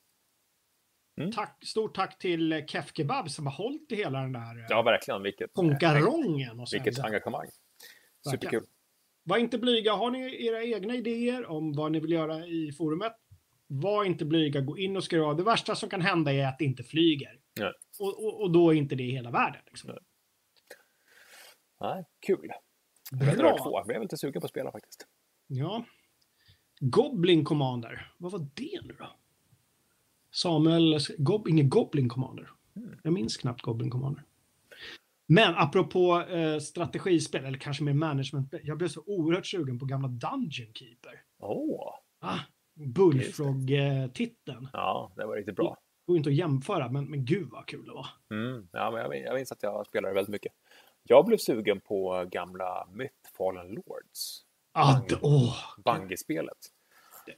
Mm. tack, stort tack till eh, Kef Kebab som har hållit i hela den där eh, ja vilken. Vilket, konkarongen. Och vilket engagemang. Verkligen. Superkul. Var inte blyga. Har ni era egna idéer om vad ni vill göra i forumet? Var inte blyga. Gå in och skriv av. Det värsta som kan hända är att det inte flyger. Nej. Och, och, och då är inte det hela världen. Liksom. Nej. Kul. Red Alert 2, Bra. jag blev lite sugen på att spela faktiskt. Ja. Goblin Commander. Vad var det nu då? Samuel... Gob, ingen Goblin Commander. Mm. Jag minns knappt Goblin Commander. Men apropå eh, strategispel, eller kanske mer management. Jag blev så oerhört sugen på gamla Dungeon Keeper. Åh, Ah, Bullfrog-titeln. ja, det var riktigt bra. Går inte att jämföra, men, men gud vad kul det var. Mm, ja, men jag, jag minns att jag spelade väldigt mycket. Jag blev sugen på gamla Myth Fallen Lords, Ah, det, åh, Bungie-spelet.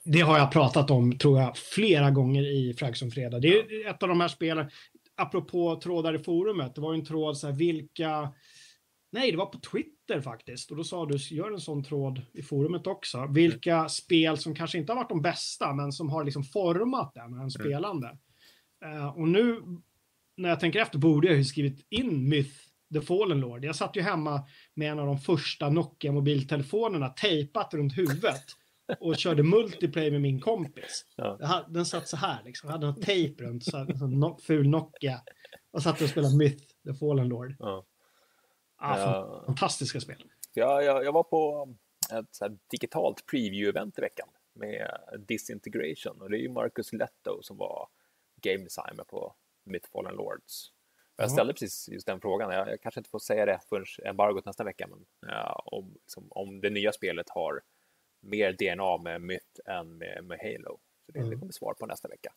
det har jag pratat om, tror jag, flera gånger i Frag som fredag. Det är ett av de här spelen, apropå trådar i forumet, det var ju en tråd så här, vilka... Nej, det var på Twitter faktiskt. Och då sa du, gör en sån tråd i forumet också. Vilka spel som kanske inte har varit de bästa, men som har liksom format den, en spelande. Eh, och nu, när jag tänker efter, borde jag ju skrivit in Myth, The Fallen Lord. Jag satt ju hemma med en av de första Nokia-mobiltelefonerna tejpat runt huvudet och körde [LAUGHS] multiplayer med min kompis. Ja. Den satt så här, liksom. Jag hade en tejp runt, så här, en ful Nokia. Och satt och spelade Myth, The Fallen Lord. Ja. Ah, Ja. Fantastiska spel. Jag, jag, jag var på ett så här digitalt preview-event i veckan med Disintegration och det är ju Marcus Letto som var game designer på Myth Fallen Lords. Jag Ja. ställde precis just den frågan, jag, jag kanske inte får säga det förrän embargot nästa vecka, men ja, om, liksom, om det nya spelet har mer DNA med Myth än med, med Halo. Så det, det Mm. kommer svar på nästa vecka.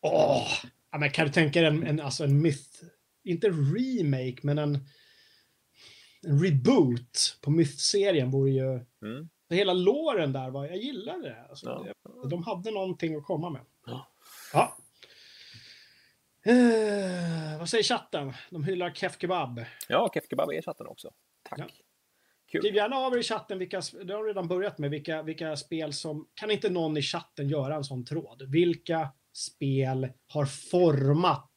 Åh! Ja, men kan du tänka dig en, en, alltså en Myth, inte remake, men en, en reboot på Myth-serien vore ju... Mm. Hela låren där var, jag gillade det. Alltså, Ja. det. De hade någonting att komma med. Ja. Ja. Eh, vad säger chatten? De hyllar Kef Kebab. Ja, Kef Kebab är i chatten också. Tack. Ja. Kul. Skriv gärna av er i chatten, vilka, det har redan börjat med, vilka, vilka spel som... Kan inte någon i chatten göra en sån tråd? Vilka spel har format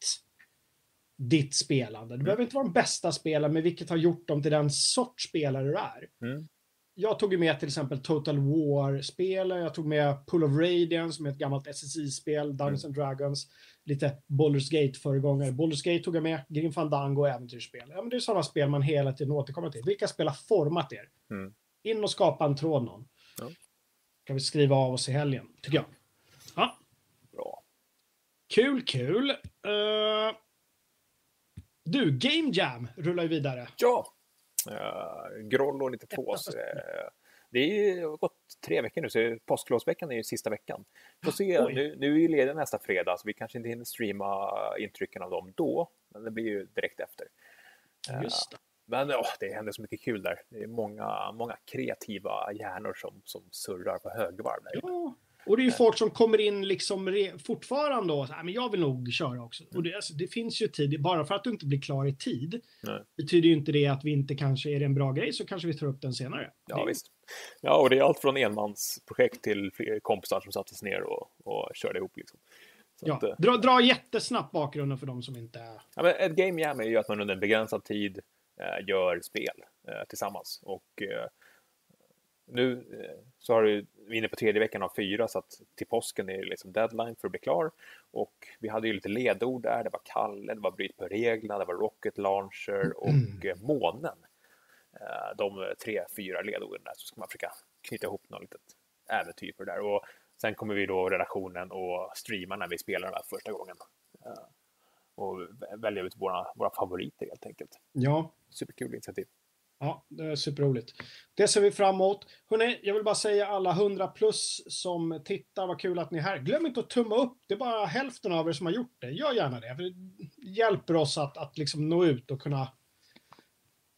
ditt spelande? Det behöver inte vara de bästa spelen, men vilket har gjort dem till den sorts spelare du är. Mm. Jag tog med till exempel Total War-spelen, jag tog med Pull of Radiance som är ett gammalt SSI-spel, Dungeons and Dragons. Lite Baldur's Gate-föregångare. Baldur's Gate tog jag med, Grim Fandango och äventyrsspel. Ja, men det är sådana spel man hela tiden återkommer till. Vilka spel har format er? Mm. In och skapa en tråd någon. Ja. Kan vi skriva av oss i helgen, tycker jag. Ja, Bra. kul, kul. Eh, du, Game Jam rullar ju vidare. Ja! Uh, Grollo 92. Så, eh, det är ju gått tre veckor nu, så påsklovsveckan är ju sista veckan. Får se, nu, nu är ju lediga nästa fredag, så vi kanske inte hinner streama intrycken av dem då, men det blir ju direkt efter. Eh, Just det. Men ja, det händer så mycket kul där. Det är många, många kreativa hjärnor som, som surrar på högvarv. Där. Ja. Och det är ju folk som kommer in liksom fortfarande och säger men jag vill nog köra också. Och det, alltså, det finns ju tid. Bara för att du inte blir klar i tid Nej. betyder ju inte det att vi inte kanske, är det en bra grej så kanske vi tar upp den senare. Ja, Det- visst. [LAUGHS] Ja, och det är allt från enmansprojekt till kompisar som sattes ner och, och körde ihop. Liksom. Så Ja, att, eh, dra, dra jättesnabbt bakgrunden för de som inte är... Ja, men ett game jam är ju att man under en begränsad tid eh, gör spel eh, tillsammans. Och eh, nu eh, så har vi är inne på tredje veckan av fyra så att till påsken är det liksom deadline för att bli klar. Och vi hade ju lite ledord där. Det var Kalle, det var Bryt på reglerna, det var Rocket Launcher och eh, månen. Eh, de tre, fyra ledorden där så ska man försöka knyta ihop något litet äventyr för det där. Och sen kommer vi då redaktionen och streama när vi spelar den här första gången. Eh, och vä- välja ut våra, våra favoriter helt enkelt. Ja, Superkul initiativ. Ja, det är superroligt. Det ser vi fram emot. Hörrni, jag vill bara säga alla 100 plus som tittar, vad kul att ni är här. Glöm inte att tumma upp. Det är bara hälften av er som har gjort det. Gör gärna det. För det hjälper oss att, att liksom nå ut och kunna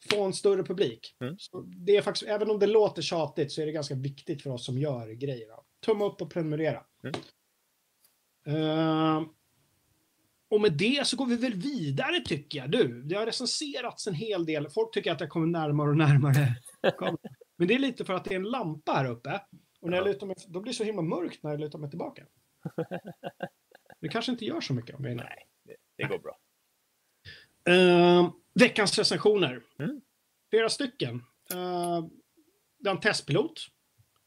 få en större publik. Mm. Det är faktiskt, även om det låter tjatigt så är det ganska viktigt för oss som gör grejer. Tumma upp och prenumerera. Mm. Eh, och med det så går vi väl vidare tycker jag. Du, det har recenserats en hel del. Folk tycker att jag kommer närmare och närmare. [LAUGHS] Men det är lite för att det är en lampa här uppe. Och när jag Ja. lutar mig, då blir det så himla mörkt när jag lutar mig tillbaka. [LAUGHS] Det kanske inte gör så mycket om jag är nära. Nej, det, det går bra. Eh, veckans recensioner. Mm. Flera stycken. Uh, det är en testpilot.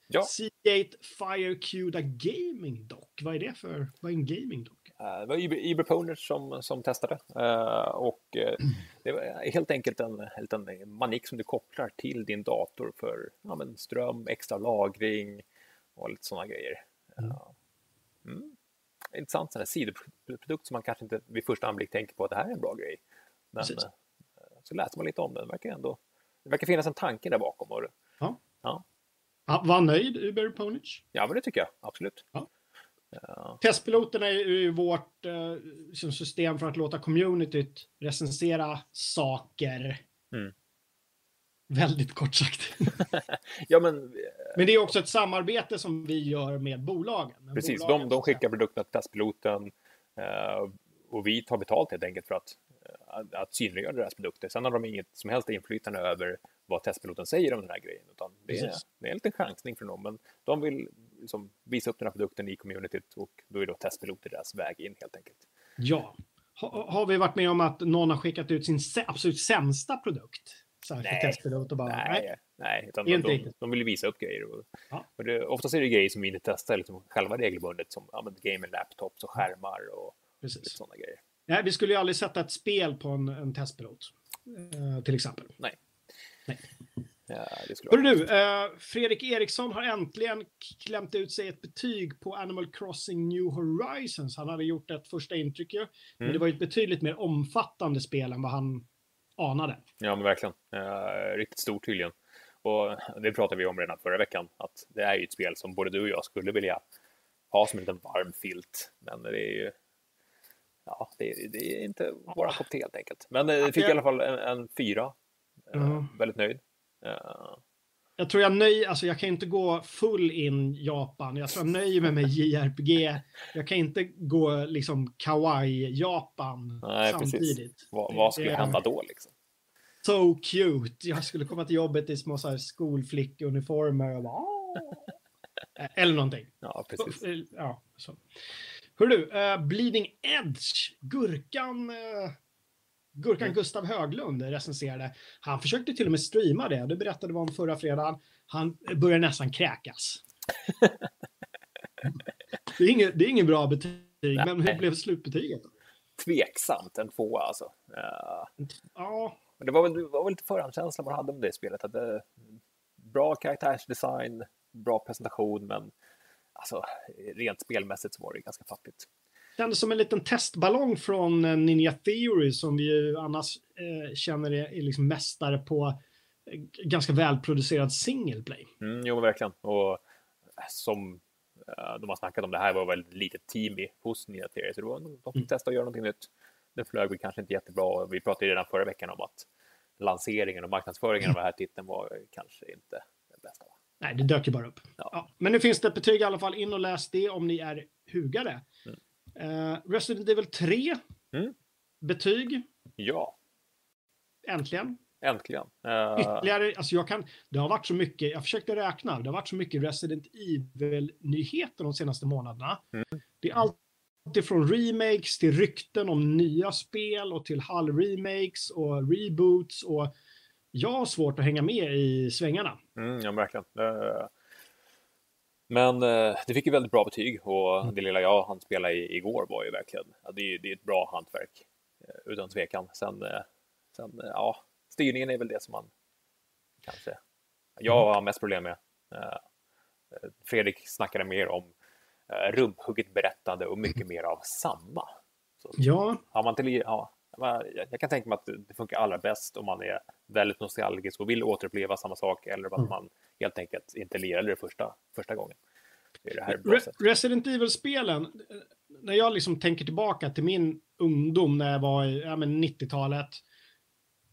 Ja. Seagate Firecuda Gaming Dock. Vad är det för? Vad är en gaming dock? Eh, Det var Iber- Iberponers som, som testade Eh, och eh, det var helt enkelt en, en liten manik som du kopplar till din dator för ja, men ström, extra lagring och lite sådana grejer. Eh, Mm. Intressant sån här sidoprodukt som man kanske inte vid första anblick tänker på att det här är en bra grej. Men Precis. Eh, så läser man lite om den, det verkar ändå det verkar finnas en tanke där bakom. Och, Ja. Ja. Ja, var nöjd, Uber Ponich. ja, men det tycker jag absolut. Ja. Ja, Testpiloten är ju vårt eh, system för att låta communityt recensera saker. Mm. Väldigt kort sagt. [LAUGHS] ja men Men det är också ett samarbete som vi gör med bolagen. Men Precis, bolagen de, de skickar produkterna till testpiloten eh, och vi tar betalt helt enkelt för att, eh, att, synliggöra deras produkter. Sen har de inget som helst inflytande över vad testpiloten säger om den här grejen, utan det är, det är en liten chansning för dem. Men de vill liksom visa upp den här produkten i communityt och då är då testpiloter deras väg in helt enkelt. Ja. Ha, har vi varit med om att någon har skickat ut sin absolut sämsta produkt? Så här, för Nej. testpilot och bara, nej. Nej, nej utan Inte de, vill visa upp grejer. Och, Ja. och det, oftast är det grejer som vi inte testar liksom, själva regelbundet, som ja, gaming laptops och skärmar och lite Precis. sådana grejer. Nej, vi skulle ju aldrig sätta ett spel på en, en testpilot. eh, till exempel. Ja, det skulle Hörru du, eh, Fredrik Eriksson har äntligen klämt ut sig ett betyg på Animal Crossing New Horizons. Han hade gjort ett första intryck ju, men Mm. det var ju ett betydligt mer omfattande spel än vad han anade. Ja, men verkligen. Eh, riktigt stort tydligen. Och det pratade vi om redan förra veckan, att det är ju ett spel som både du och jag skulle vilja ha som en liten varm filt. Men det är ju... Ja, det är, det är inte våra kopp te helt enkelt. Men eh, det fick i alla fall en, en fyra. Eh, Ja. Väldigt nöjd. Jag tror jag nöjer, alltså jag kan inte gå full in Japan. Jag tror jag nöjer mig med JRPG. Jag kan inte gå liksom kawaii-Japan precis. samtidigt. vad, vad skulle hända då liksom? So cute. Jag skulle komma till jobbet i små så här skolflickuniformer och bara "Åh." [LAUGHS] Eller någonting. Ja, precis. Ja, så. Hör du, eh, Bleeding Edge, Gurkan, uh, Gurkan Mm. Gustav Höglund recenserade. Han försökte till och med streama det, det berättade vi om förra fredagen. Han började nästan kräkas. [LAUGHS] det, är inget, det är ingen bra betyg men hur Nej. blev slutbetyget? Tveksamt, en tvåa alltså. Eh, Ja, Men det var väl, det var väl lite förhandskänsla man hade om det spelet. Att bra karaktärsdesign, bra presentation, men alltså, rent spelmässigt så var det ganska fattigt. kändes som en liten testballong från eh, Ninja Theory som vi ju annars eh, känner är, är liksom mästare på eh, ganska välproducerad single play. Mm, jo, verkligen. Och eh, som de har snackat om, det här var väl ett litet team i, hos Nya Theory, så det var, de fick Mm. testa att göra någonting nytt. Det flög väl kanske inte jättebra. och Vi pratade redan förra veckan om att lanseringen och marknadsföringen av den här titeln var kanske inte den bästa. Nej, det dök ju bara upp. Ja. Ja. Men nu finns det ett betyg i alla fall. In och läs det om ni är hugade. Eh, Resident Evil 3. Mm. Betyg. Ja, Äntligen. äntligen. Eh, Ytterligare, alltså jag kan, det har varit så mycket, jag försökte räkna, det har varit så mycket Resident Evil-nyheter de senaste månaderna. Mm. Det är allt ifrån remakes till rykten om nya spel och till halv-remakes och reboots och jag har svårt att hänga med i svängarna. Mm, ja, verkligen. Men eh, det fick ju väldigt bra betyg och det lilla jag hann spela i, igår var ju verkligen, ja, det, är, det är ett bra hantverk eh, utan tvekan. Sen, eh, sen ja, styrningen är väl det som man kanske, jag har mest problem med. Fredrik snackade mer om rumphugget berättande och mycket mer av samma. Så, Ja, har man till, ja, jag kan tänka mig att det funkar allra bäst om man är väldigt nostalgisk och vill återuppleva samma sak eller att Mm. man helt enkelt inte lirade det första, första gången. Det det Re-. Resident Evil-spelen, när jag liksom tänker tillbaka till min ungdom när jag var i ja, men 90-talet.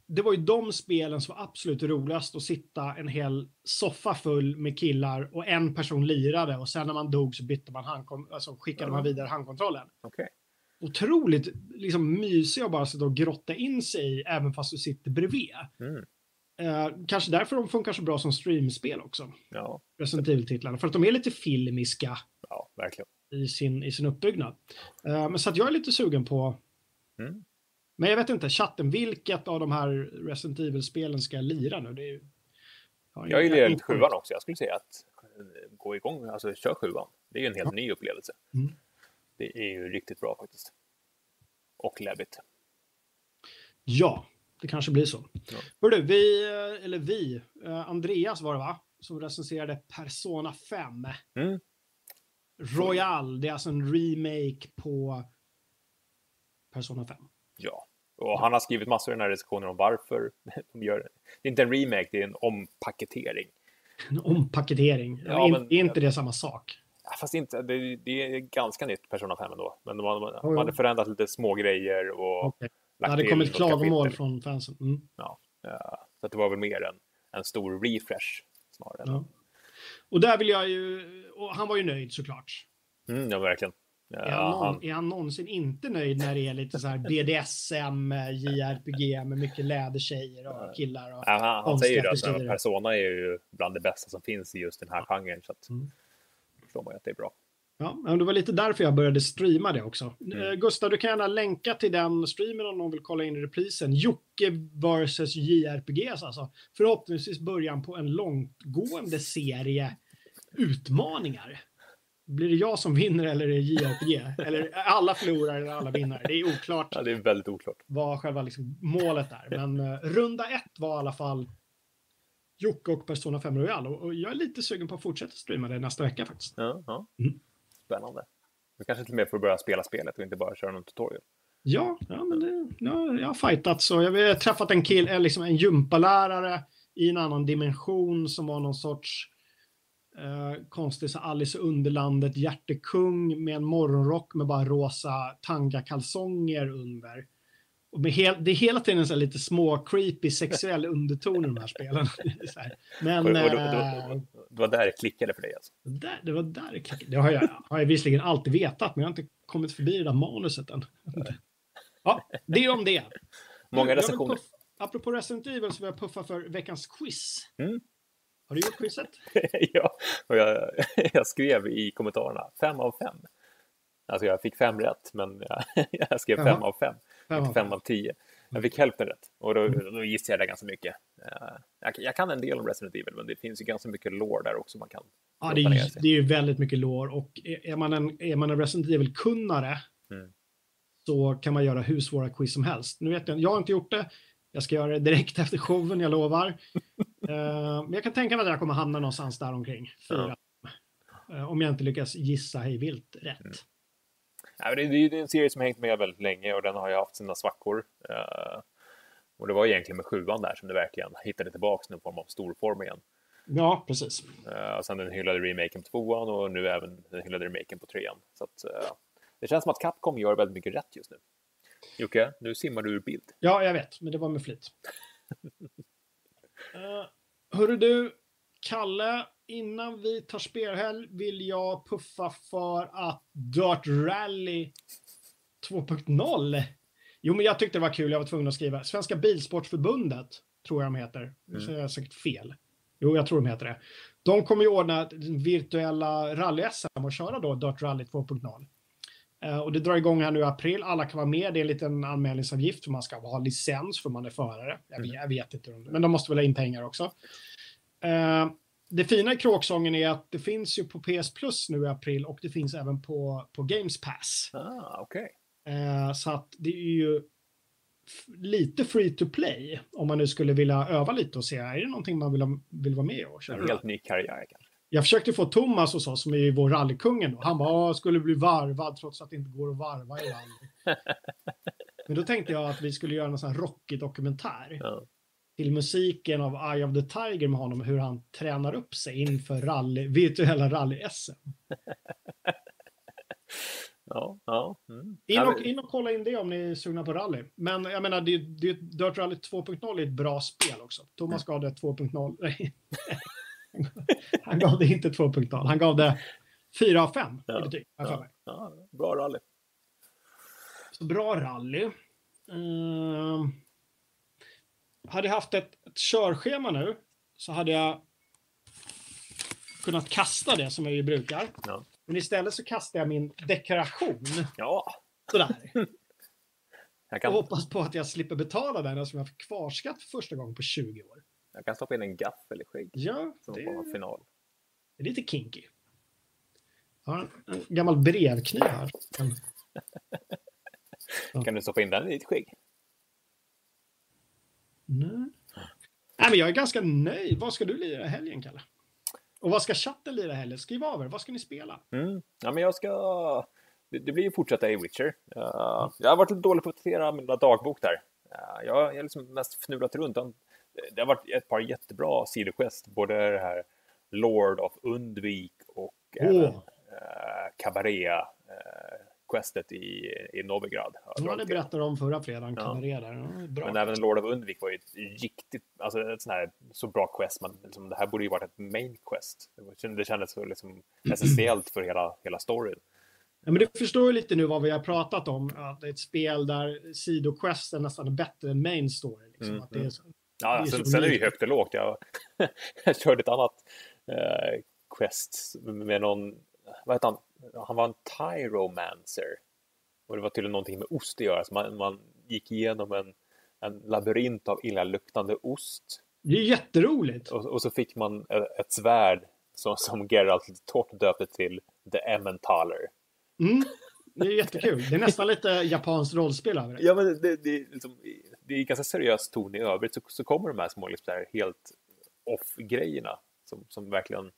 Det var ju de spelen som var absolut roligast att sitta en hel soffa full med killar och en person lirade och sen när man dog så bytte man handkon- alltså skickade man vidare handkontrollen. Okej. Otroligt liksom mysiga att bara sitta och grotta in sig i även fast du sitter bredvid. Mm. Eh, kanske därför de funkar så bra som streamspel också. Ja, Resident Evil-titlarna. För att de är lite filmiska ja, verkligen. i sin, i sin uppbyggnad. Eh, men så att jag är lite sugen på... Mm. Men jag vet inte, chatten, vilket av de här Resident Evil-spelen ska jag lira nu? Det är, ju- har Jag ingen- gillar lite sjuan också. Jag skulle säga att eh, gå igång, alltså kör sjuan. Det är ju en helt ny upplevelse. Mm. Det är ju riktigt bra faktiskt. Och läbbigt. Ja, det kanske blir så. Ja. Hörru, vi, eller vi, eh, Andreas var det va? Som recenserade Persona 5. Mm. Royal, det är alltså en remake på Persona 5. Ja, och han har skrivit massor i den här recensionen om varför [LAUGHS] de gör det. Det är inte en remake, det är en ompaketering. En ompaketering. Ja, men- är inte det samma sak? Fast inte, det, det är ganska nytt Persona 5 ändå. Men Jo, de jo. hade förändrat lite små grejer och. Det lagt hade till kommit klagomål kapitel. från fansen. Mm. Ja, så det var väl mer en, en stor refresh snarare. Ja. Och där vill jag ju, och han var ju nöjd såklart. Mm, ja, verkligen. Ja, Är, han han, är han någonsin inte nöjd när det är lite så här BDSM, JRPG med mycket lädertjejer och killar? Och... ja, han, han säger ju att frisyrer. men Persona är ju bland det bästa som finns i just den här genren. Så att, Mm. Förstår man ju att det är bra. Ja, men det var lite därför jag började streama det också. Mm. Eh, Gustav, du kan gärna länka till den streamen om någon vill kolla in reprisen. Jocke vs JRPGs alltså. Förhoppningsvis början på en långtgående serie utmaningar. Blir det jag som vinner eller är det JRPG? [LAUGHS] eller alla förlorar eller alla vinner? Det är oklart Ja, det är väldigt oklart. vad själva liksom målet är. Men eh, runda ett var i alla fall Jocke och Persona 5 Royal. Och, och jag är lite sugen på att fortsätta streama det nästa vecka faktiskt. Ja, ja. Mm. Spännande. Du kanske till och med får börja spela spelet och inte bara köra någon tutorial. Ja, ja men det, ja, jag har fightat så. Jag har träffat en kille, liksom en gympalärare i en annan dimension som var någon sorts eh, konstig så Alice i Underlandet hjärtekung med en morgonrock med bara rosa tangakalsonger under. Och det är hela tiden så lite små creepy sexuell underton i de här spelen. [LAUGHS] Men Och, och, eh, då, det var där det klickade för dig alltså. där, det var där det klickade. Det har jag, har jag visserligen alltid vetat, men jag har inte kommit förbi det där manuset än. Ja, det är om det. Många recensioner. puff- Apropå Resident Evil så vill jag puffa för veckans quiz. Mm. Har du gjort quizet? [LAUGHS] ja, och jag, [LAUGHS] jag skrev i kommentarerna fem av fem. Alltså jag fick fem rätt, men jag, jag skrev Jaha. fem av fem. Av fem av tio. Jag fick hälften rätt och då, då gissade jag det ganska mycket. Eh, Jag, jag kan en del om Resident Evil, men det finns ju ganska mycket lore där också man kan Ja, det är, sig. det är ju väldigt mycket lore och är man en, är man en Resident Evil-kunnare Mm. så kan man göra hur svåra quiz som helst. Nu vet jag, jag har inte gjort det. Jag ska göra det direkt [LAUGHS] efter showen, jag lovar. Eh, men jag kan tänka mig att jag kommer hamna någonstans där omkring. Fyra. Eh, om jag inte lyckas gissa hej vilt rätt. Mm. Men det, det är en serie som hängt med väldigt länge och den har ju haft sina svackor. Eh, och det var egentligen med sjuan där som det verkligen hittade tillbaks någon form av storform igen. Ja, precis. Uh, sen den hyllade remaken på tvåan och nu även den hyllade remaken på trean. Så att, eh, det känns som att Capcom gör väldigt mycket rätt just nu. Jocke, nu simmar du ur bild. Ja, jag vet, men det var med flit. uh, [LAUGHS] hörru du, Kalle, innan vi tar spelhelg vill jag puffa för att Dirt Rally 2.0. Jo, men jag tyckte det var kul. Jag var tvungen att skriva. Svenska Bilsportförbundet, tror jag de heter. Nu säger jag säkert fel. Jo, jag tror de heter det. De kommer ju ordna virtuella rally-SM och köra då Dirt Rally 2.0. Eh, och det drar igång här nu i april. Alla kan vara med. Det är en liten anmälningsavgift för man ska ha licens för man är förare. Jag vet, jag vet inte, men de måste väl ha in pengar också. Eh, det fina i kråksången är att det finns ju på PS Plus nu i april och det finns även på, på Games Pass. Ah, okej. Eh, så att det är ju lite free to play om man nu skulle vilja öva lite och se, är det någonting man vill, ha, vill vara med och köra? En helt ny karriär kanske. Jag försökte få Thomas hos oss, som är ju vår rallykungen då. Han bara, "Ja, skulle bli varvad trots att det inte går att varva i rally. [LAUGHS] Men då tänkte jag att vi skulle göra en sån här rockig dokumentär Ja. Till musiken av Eye of the Tiger med honom, hur han tränar upp sig inför rally, virtuella rally-SM. [LAUGHS] Ja, ja. Mm. In och, in och kolla in det om ni är sugna på rally. Men jag menar, det, det, Dirt Rally 2.0 är ett bra spel också. Thomas gav det 2.0. Nej. [LAUGHS] han gav det inte 2.0. Han gav det 4 av 5 Ja, i betyg. ja, ja, bra rally. Så bra rally. Ehm, hade jag haft ett, ett körschema nu så hade jag kunnat kasta det som jag ju brukar. Ja. Men istället så kastar jag min dekoration Ja, sådär. jag Och kan, hoppas på att jag slipper betala den eftersom jag fick kvarskatt för första gången på 20 år. jag kan stoppa in en gaffel i skägg Ja, som det av final. är lite kinky. Jag har en, en gammal brevkniv här. [LAUGHS] Kan du stoppa in den i ditt skägg? Nej. Nej, men jag är ganska nöjd. Vad ska du lira i helgen, Kalle? Och vad ska chatten lira i helgen? Skriv av er. Vad ska ni spela? Mm. Ja, men jag ska... Det, det blir ju fortsätta i Witcher. Uh, jag har varit lite dålig på att uppdatera min dagbok där. Uh, jag har liksom mest fnulat runt. Det har varit ett par jättebra sidoquest, både det här Lord of Undvik och Åh. även uh, Cabaret uh, questet i, i Novigrad. ni till. berättade om förra fredagen. Ja. Ja, bra. Men även Lord of Undvik var ju ett riktigt, alltså ett sånt här så bra quest, men liksom, det här borde ju varit ett main quest. Det Det kändes så liksom essentiellt för hela, hela storyn. Ja, men du förstår ju lite nu vad vi har pratat om. Att det är ett spel där sidoquesten nästan är bättre än main story. Liksom. Mm, att det är så, Ja, Det är sen, sen är det ju högt och lågt. Jag, [LAUGHS] jag körde ett annat eh, quest med någon, vad heter han? Han var en tyromancer. Och det var tydligen någonting med ost att göra. Så man, man gick igenom en, en labyrint av illaluktande ost. det är jätteroligt. Och, och så fick man ett, ett svärd som, som Geralt torrt döpte till The Emmentaler. Mm. Det är jättekul. Det är nästan lite japanskt rollspel över det. Ja, men det, det, är liksom, det är ganska seriös ton i övrigt. Så, så kommer de här små liksom, helt off-grejerna som, som verkligen...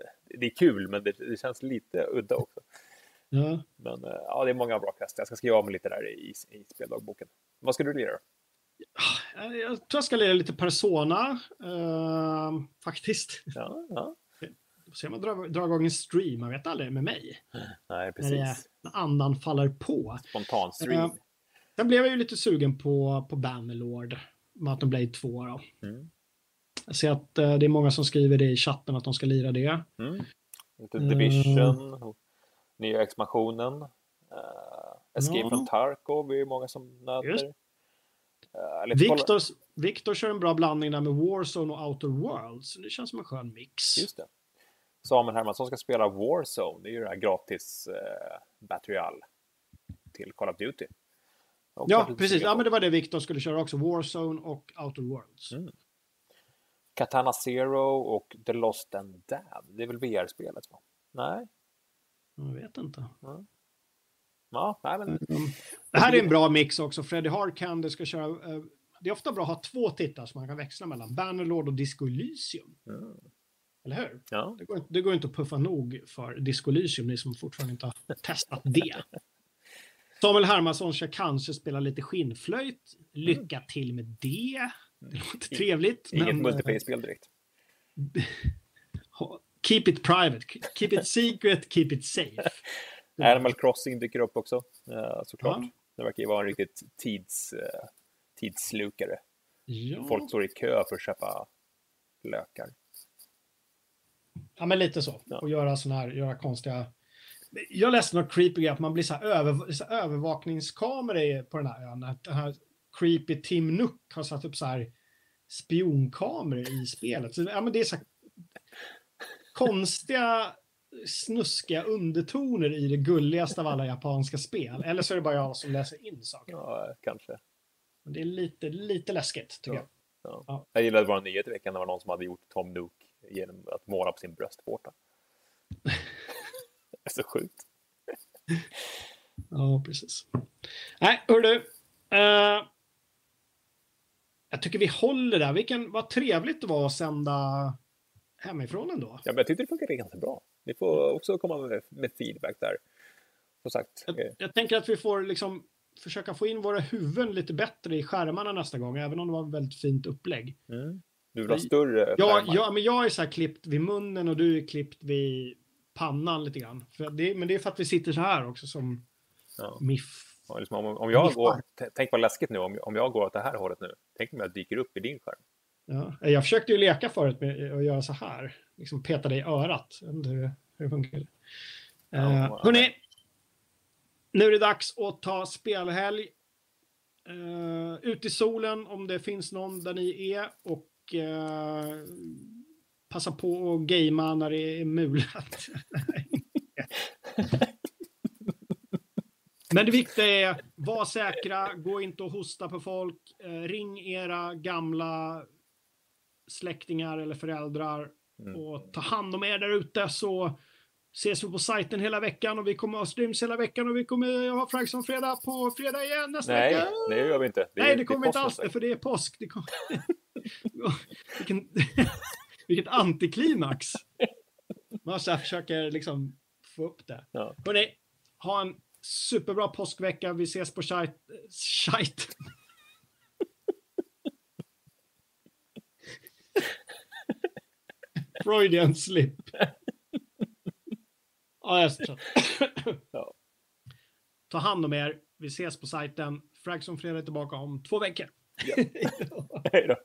eh, Det är kul, men det, det känns lite udda också. Ja. Men eh, ja, det är många bra quest. Jag ska skriva mig lite där i, i speldagboken. Vad ska du lira då? Jag jag tror jag ska lira lite Persona. eh, faktiskt. Ja, ja. Se om jag drar, drar igång en stream. Man vet aldrig med mig. Nej, När, det är, precis. när andan faller på. Spontan stream. Eh, Sen blev jag ju lite sugen på, på Bannerlord. Mountain Blade 2 då. Mm. Jag ser att eh, det är många som skriver det i chatten att de ska lira det. Mm. Lite Mm. Division, nya expansionen. Uh, Escape Ja. from Tarkov är det många som nöter. Uh, lite kolla- Victor, Victor kör en bra blandning där med Warzone och Outer Worlds. Det känns som en skön mix. Just det. Samuel Hermansson ska spela Warzone. Det är ju det här gratis uh, Battery All till Call of Duty. Också Ja, precis. Ja, men det var det Victor skulle köra också. Warzone och Outer Worlds. Mm. Katana Zero och The Lost and Damned. Det är väl VR-spelet? va? Nej? Jag vet inte. Ja, nej, men Det här är en bra mix också. Freddy Harkan, ska köra... eh, Det är ofta bra att ha två titlar som man kan växla mellan. Bannerlord och Disco Elysium. Mm. Eller hur? ja. Det går, inte- det går inte att puffa nog för Disco Elysium, ni som fortfarande inte har testat det. [LAUGHS] Samuel Hermansson ska kanske spela lite skinnflöjt. Lycka till med det. Det låter trevligt. inget men, eh, multiplayer-spel direkt. [LAUGHS] ha- Keep it private. Keep it secret, keep it safe. [LAUGHS] Animal Crossing dyker upp också, eh, såklart. Ja. Det verkar ju vara en riktigt tids, eh, tidsslukare. Ja. Folk står i kö för att köpa lökar. Ja, men lite så. Ja. Och göra såna här, göra konstiga... Jag läste något creepy att man blir så här, över, så här övervakningskameror på den här ön. Den här creepy Tim Nook har satt upp så här spionkameror i spelet. Så, ja, men det är så här konstiga, snuskiga undertoner i det gulligaste av alla japanska spel. Eller så är det bara jag som läser in saker. Ja, kanske. Men det är lite, lite läskigt, tycker Ja. jag. Ja. Ja. Jag gillade vår nyhet i veckan. Det var någon som hade gjort Tom Nook genom att måla på sin bröstvårta. [LAUGHS] det är så sjukt. Ja, precis. Nej, hördu. Uh, jag tycker vi håller där. Vilken, vad trevligt det var att sända hemifrån ändå. Ja, men jag tyckte det funkade ganska bra. Ni får också komma med, med feedback där. Som sagt, Jag, eh, jag tänker att vi får liksom försöka få in våra huvuden lite bättre i skärmarna nästa gång, även om det var ett väldigt fint upplägg. mm. du vill ha större Ja, skärmar. ja, men jag är så här klippt vid munnen och du är klippt vid pannan lite grann. Det, men det är för att vi sitter så här också som Ja. miff. Liksom om, om jag går, tänk vad läskigt nu om, om jag går åt det här hållet nu. Tänk om jag dyker upp i din skärm. Ja. Jag försökte ju leka förut med att göra så här. Liksom peta dig i örat. Hur, hur det funkar. Ja, Uh, hörni, nu är det dags att ta spelhelg. Uh, ut i solen om det finns någon där ni är. Och eh, passa på att gamea när det är mulet. [LAUGHS] [LAUGHS] Men det viktiga är, var säkra, gå inte och hosta på folk. Eh, ring era gamla släktingar eller föräldrar Mm. och ta hand om er där ute så ses vi på sajten hela veckan och vi kommer ha streams hela veckan och vi kommer ha Frags som fredag på fredag igen nästa Nej, vecka. det gör vi inte. Det Nej, det kommer vi inte alls för det är påsk. Det kommer... [LAUGHS] Vilken... [LAUGHS] Vilket antiklimax. Man så försöker liksom få upp det. Ja. Hörrni, ha en superbra påskvecka. Vi ses på sajt. Freudian slip. Ja, jag är så trött. Ja. Ta hand om er. Vi ses på sajten. Fragson Fredag är tillbaka om två veckor. [LAUGHS] Hej då.